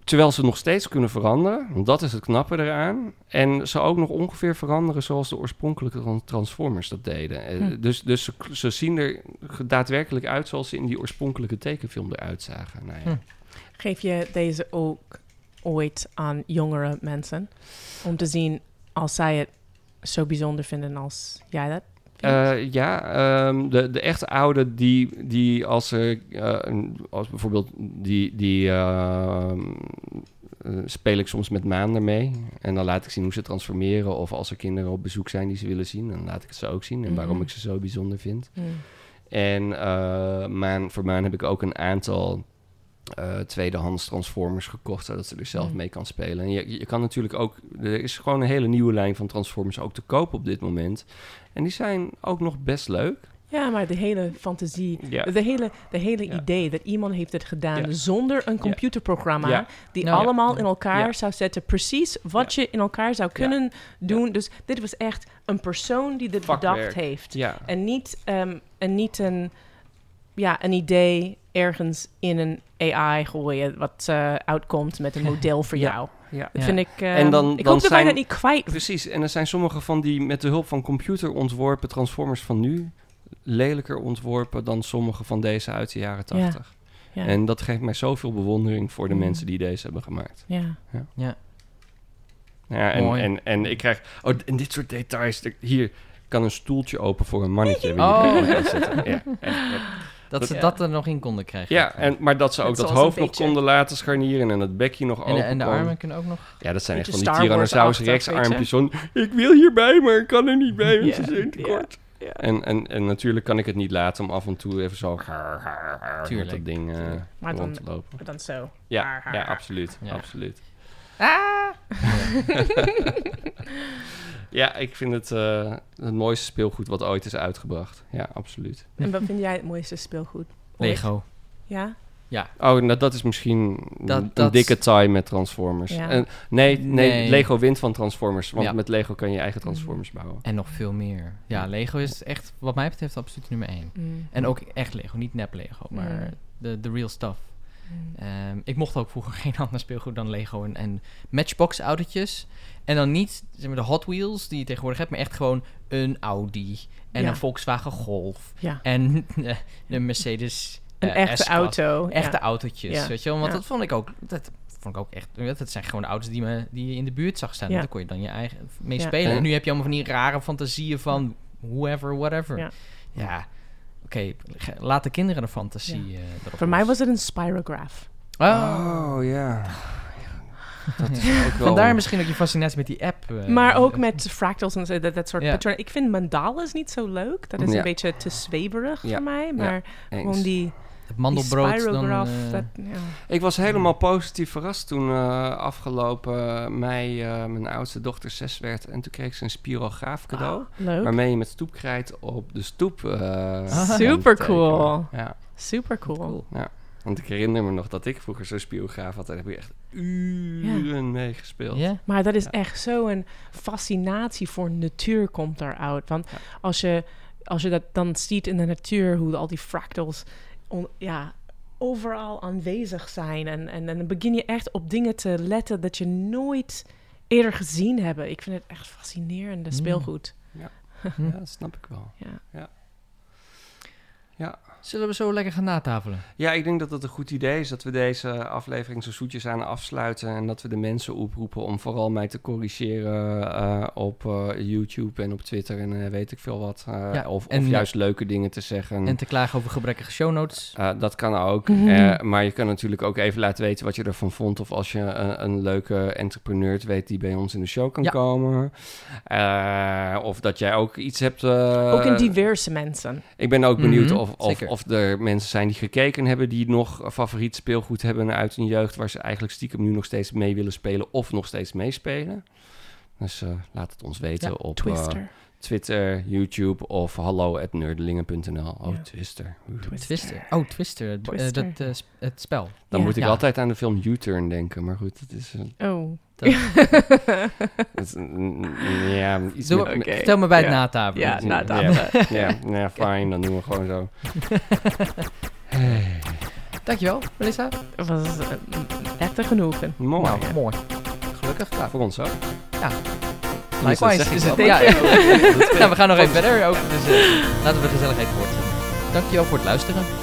S1: terwijl ze nog steeds kunnen veranderen, want dat is het knappe eraan. En ze ook nog ongeveer veranderen zoals de oorspronkelijke tran- Transformers dat deden. Eh,
S3: Hm.
S1: Dus, dus ze, ze zien er daadwerkelijk uit zoals ze in die oorspronkelijke tekenfilm eruit zagen. Nou ja.
S2: Hm.
S3: Geef je deze ook ooit aan jongere mensen? Om te zien als zij het zo bijzonder vinden als jij dat?
S1: Eh, ja, ehm, de, de echte oude die, die als er, eh, een- als bijvoorbeeld die, die ehm, eh, speel ik soms met maanden mee. En dan laat ik zien hoe ze transformeren. Of als er kinderen op bezoek zijn die ze willen zien, dan laat ik het ze ook zien. En waarom
S3: Mhm.
S1: ik ze zo bijzonder vind.
S3: Hmm.
S1: En eh, Maan, voor Maan heb ik ook een aantal eh, tweedehands Transformers gekocht, zodat ze er zelf
S3: Mm.
S1: mee kan spelen. En je, je kan natuurlijk ook, er is gewoon een hele nieuwe lijn van Transformers ook te koop op dit moment. En die zijn ook nog best leuk.
S3: Ja, maar de hele fantasie,
S1: Ja.
S3: de hele, de hele
S1: Ja.
S3: idee dat iemand heeft het gedaan
S1: Ja.
S3: zonder een computerprogramma die
S2: Nou
S3: allemaal in elkaar zou zetten, precies wat je in elkaar zou kunnen doen. Dus dit was echt een persoon die dit
S1: Vakwerk.
S3: bedacht heeft. En niet, ehm, en niet een, ja, een idee ergens in een AI gooien wat eh, uitkomt met een model voor
S1: Ja.
S3: jou.
S1: ja.
S3: Dat
S2: Ja.
S3: vind ik... ehm,
S1: En dan-
S3: ik
S1: dan
S3: hoop dat wij
S1: zijn-
S3: dat niet kwijt
S1: precies. En er zijn sommige van die met de hulp van computer ontworpen Transformers van nu lelijker ontworpen dan sommige van deze uit de jaren
S3: Ja.
S1: tachtig.
S3: Ja.
S1: En dat geeft mij zoveel bewondering voor de
S3: Mm.
S1: mensen die deze hebben gemaakt.
S3: ja.
S1: Ja, en,
S2: Mooi.
S1: en, en ik krijg... Oh, en dit soort details. er- Hier kan een stoeltje open voor een mannetje.
S2: Oh.
S1: Ja, en-
S2: Dat ze
S3: Ja.
S2: dat er nog in konden krijgen.
S1: ja en, maar dat ze ook dat hoofd nog konden laten scharnieren en het bekje nog open
S2: en de armen kunnen ook nog...
S1: Ja, dat zijn echt van die Tyrannosaurus Rex
S3: achtig, weet je.
S1: armpjes van... Ik wil hierbij, maar ik kan er niet bij, want ze zijn te kort.
S3: ja.
S1: En, en, en natuurlijk kan ik het niet laten om af en toe even zo... Met dat ding.
S3: Maar
S1: rond te lopen.
S3: Dan zo.
S1: Ja, ja absoluut.
S2: Ja.
S1: absoluut.
S2: Ah!
S1: Ja, ik vind het eh, het mooiste speelgoed wat ooit is uitgebracht. Ja, absoluut.
S3: En wat vind jij het mooiste speelgoed? ooit?
S2: Lego.
S3: Ja?
S1: Oh, nou, dat is misschien
S2: Dat-
S1: een
S2: dat-
S1: dikke tie met Transformers.
S3: Ja.
S1: En, nee, nee,
S2: Nee.
S1: Lego wint van Transformers. Want
S2: Ja.
S1: met Lego kan je eigen Transformers bouwen.
S2: En nog veel meer. Ja, Lego is echt, wat mij betreft, absoluut nummer één.
S3: Mm.
S2: En ook echt Lego, niet nep Lego, maar
S3: Mm.
S2: de, de real stuff.
S3: Mm.
S2: Ehm, ik mocht ook vroeger geen ander speelgoed dan Lego en, en Matchbox autootjes. En dan niet zeg maar, de Hot Wheels die je tegenwoordig hebt, maar echt gewoon een Audi en
S3: Ja.
S2: een Volkswagen Golf
S3: Ja.
S2: en een Mercedes
S3: Een
S2: eh,
S3: echte auto.
S2: Echte
S3: ja.
S2: autootjes,
S3: Ja.
S2: weet je wel? Want
S3: Ja.
S2: dat vond ik ook, dat vond ik ook echt, dat zijn gewoon de auto's die, me, die je in de buurt zag staan.
S3: Ja.
S2: Daar kon je dan je eigen mee
S3: Ja.
S2: spelen.
S1: En-
S2: En nu heb je allemaal van die rare fantasieën van whoever, whatever.
S3: Ja.
S2: Ja, oké, laat de kinderen de fantasie eh, erop
S3: Voor mij was het een spirograph.
S2: Oh,
S1: ja. Dat is ook wel...
S2: Vandaar misschien ook je fascinatie met die app. eh.
S3: maar ook met fractals en zo, dat, dat soort
S2: Ja.
S3: patronen. Ik vind mandalas niet zo leuk. Dat is
S1: Ja.
S3: een beetje te zweverig voor mij. Maar gewoon die,
S2: het
S3: die
S2: dan...
S3: spirograph.
S2: eh,
S3: dat.
S1: Ik was helemaal positief verrast toen eh, afgelopen mei eh, mijn oudste dochter zes werd. En toen kreeg ze een spirograaf cadeau.
S3: Leuk.
S1: Waarmee je met stoepkrijt op de stoep... eh,
S3: Super cool.
S1: Ja,
S3: Super cool.
S1: ja. Want ik herinner me nog dat ik vroeger zo'n spirograaf had. En daar heb ik echt uren mee gespeeld.
S2: Ja?
S3: Maar dat is
S1: Ja.
S3: echt zo'n fascinatie voor natuur komt daaruit. Want
S1: Ja.
S3: als, je, als je dat dan ziet in de natuur, hoe al die fractals on- ja, overal aanwezig zijn. En, en, en dan begin je echt op dingen te letten dat je nooit eerder gezien hebt. Ik vind het echt fascinerende
S2: Mm.
S3: speelgoed.
S1: Ja, dat snap ik wel.
S3: Ja.
S1: Ja.
S2: Zullen we zo lekker gaan natafelen?
S1: Ja, ik denk dat het een goed idee is dat we deze aflevering zo zoetjes aan afsluiten. En dat we de mensen oproepen om vooral mij te corrigeren eh, op eh, YouTube en op Twitter en eh, weet ik veel wat. Eh,
S2: Ja,
S1: of,
S2: en,
S1: of juist leuke dingen te zeggen.
S2: En te klagen over gebrekkige show notes.
S1: Eh, dat kan ook.
S3: Mhm.
S1: Eh, maar je kan natuurlijk ook even laten weten wat je ervan vond. Of als je een, een leuke entrepreneur weet die bij ons in de show kan
S2: Ja.
S1: komen. Eh, of dat jij ook iets hebt. eh,
S3: Ook in diverse mensen.
S1: ik ben ook benieuwd
S2: Mhm,
S1: of, of. Of er mensen zijn die gekeken hebben... die nog favoriet speelgoed hebben uit hun jeugd... waar ze eigenlijk stiekem nu nog steeds mee willen spelen... of nog steeds meespelen. Dus eh, laat het ons weten
S2: Ja,
S1: op eh,
S3: Twister.
S1: Twitter, YouTube of hallo@nerdelingen.nl. Oh,
S3: Ja.
S1: Twister.
S2: Twister. Oh, Twister. Het, eh, dat, eh, sp- het spel.
S1: Dan
S3: Ja.
S1: moet ik
S2: Ja.
S1: altijd aan de film U-Turn denken. Maar goed, het is... eh,
S3: Oh.
S2: Dat-
S1: is, ja, iets
S2: Doe-
S1: met-
S3: Oké.
S2: Vertel me bij het natafelen.
S3: Ja, natafelen.
S1: Ja, ja, fijn. Dan doen we gewoon zo.
S2: Dankjewel, Melissa.
S3: Het was echt een genoegen.
S1: Mooi.
S2: Nou, mooi. Gelukkig.
S1: Ja, voor ons ook.
S2: Ja. Likewise.
S1: wel.
S2: het, ja, nou, we gaan nog even verder ook. Dus eh, laten we de gezelligheid voortzetten. Dankjewel voor het luisteren.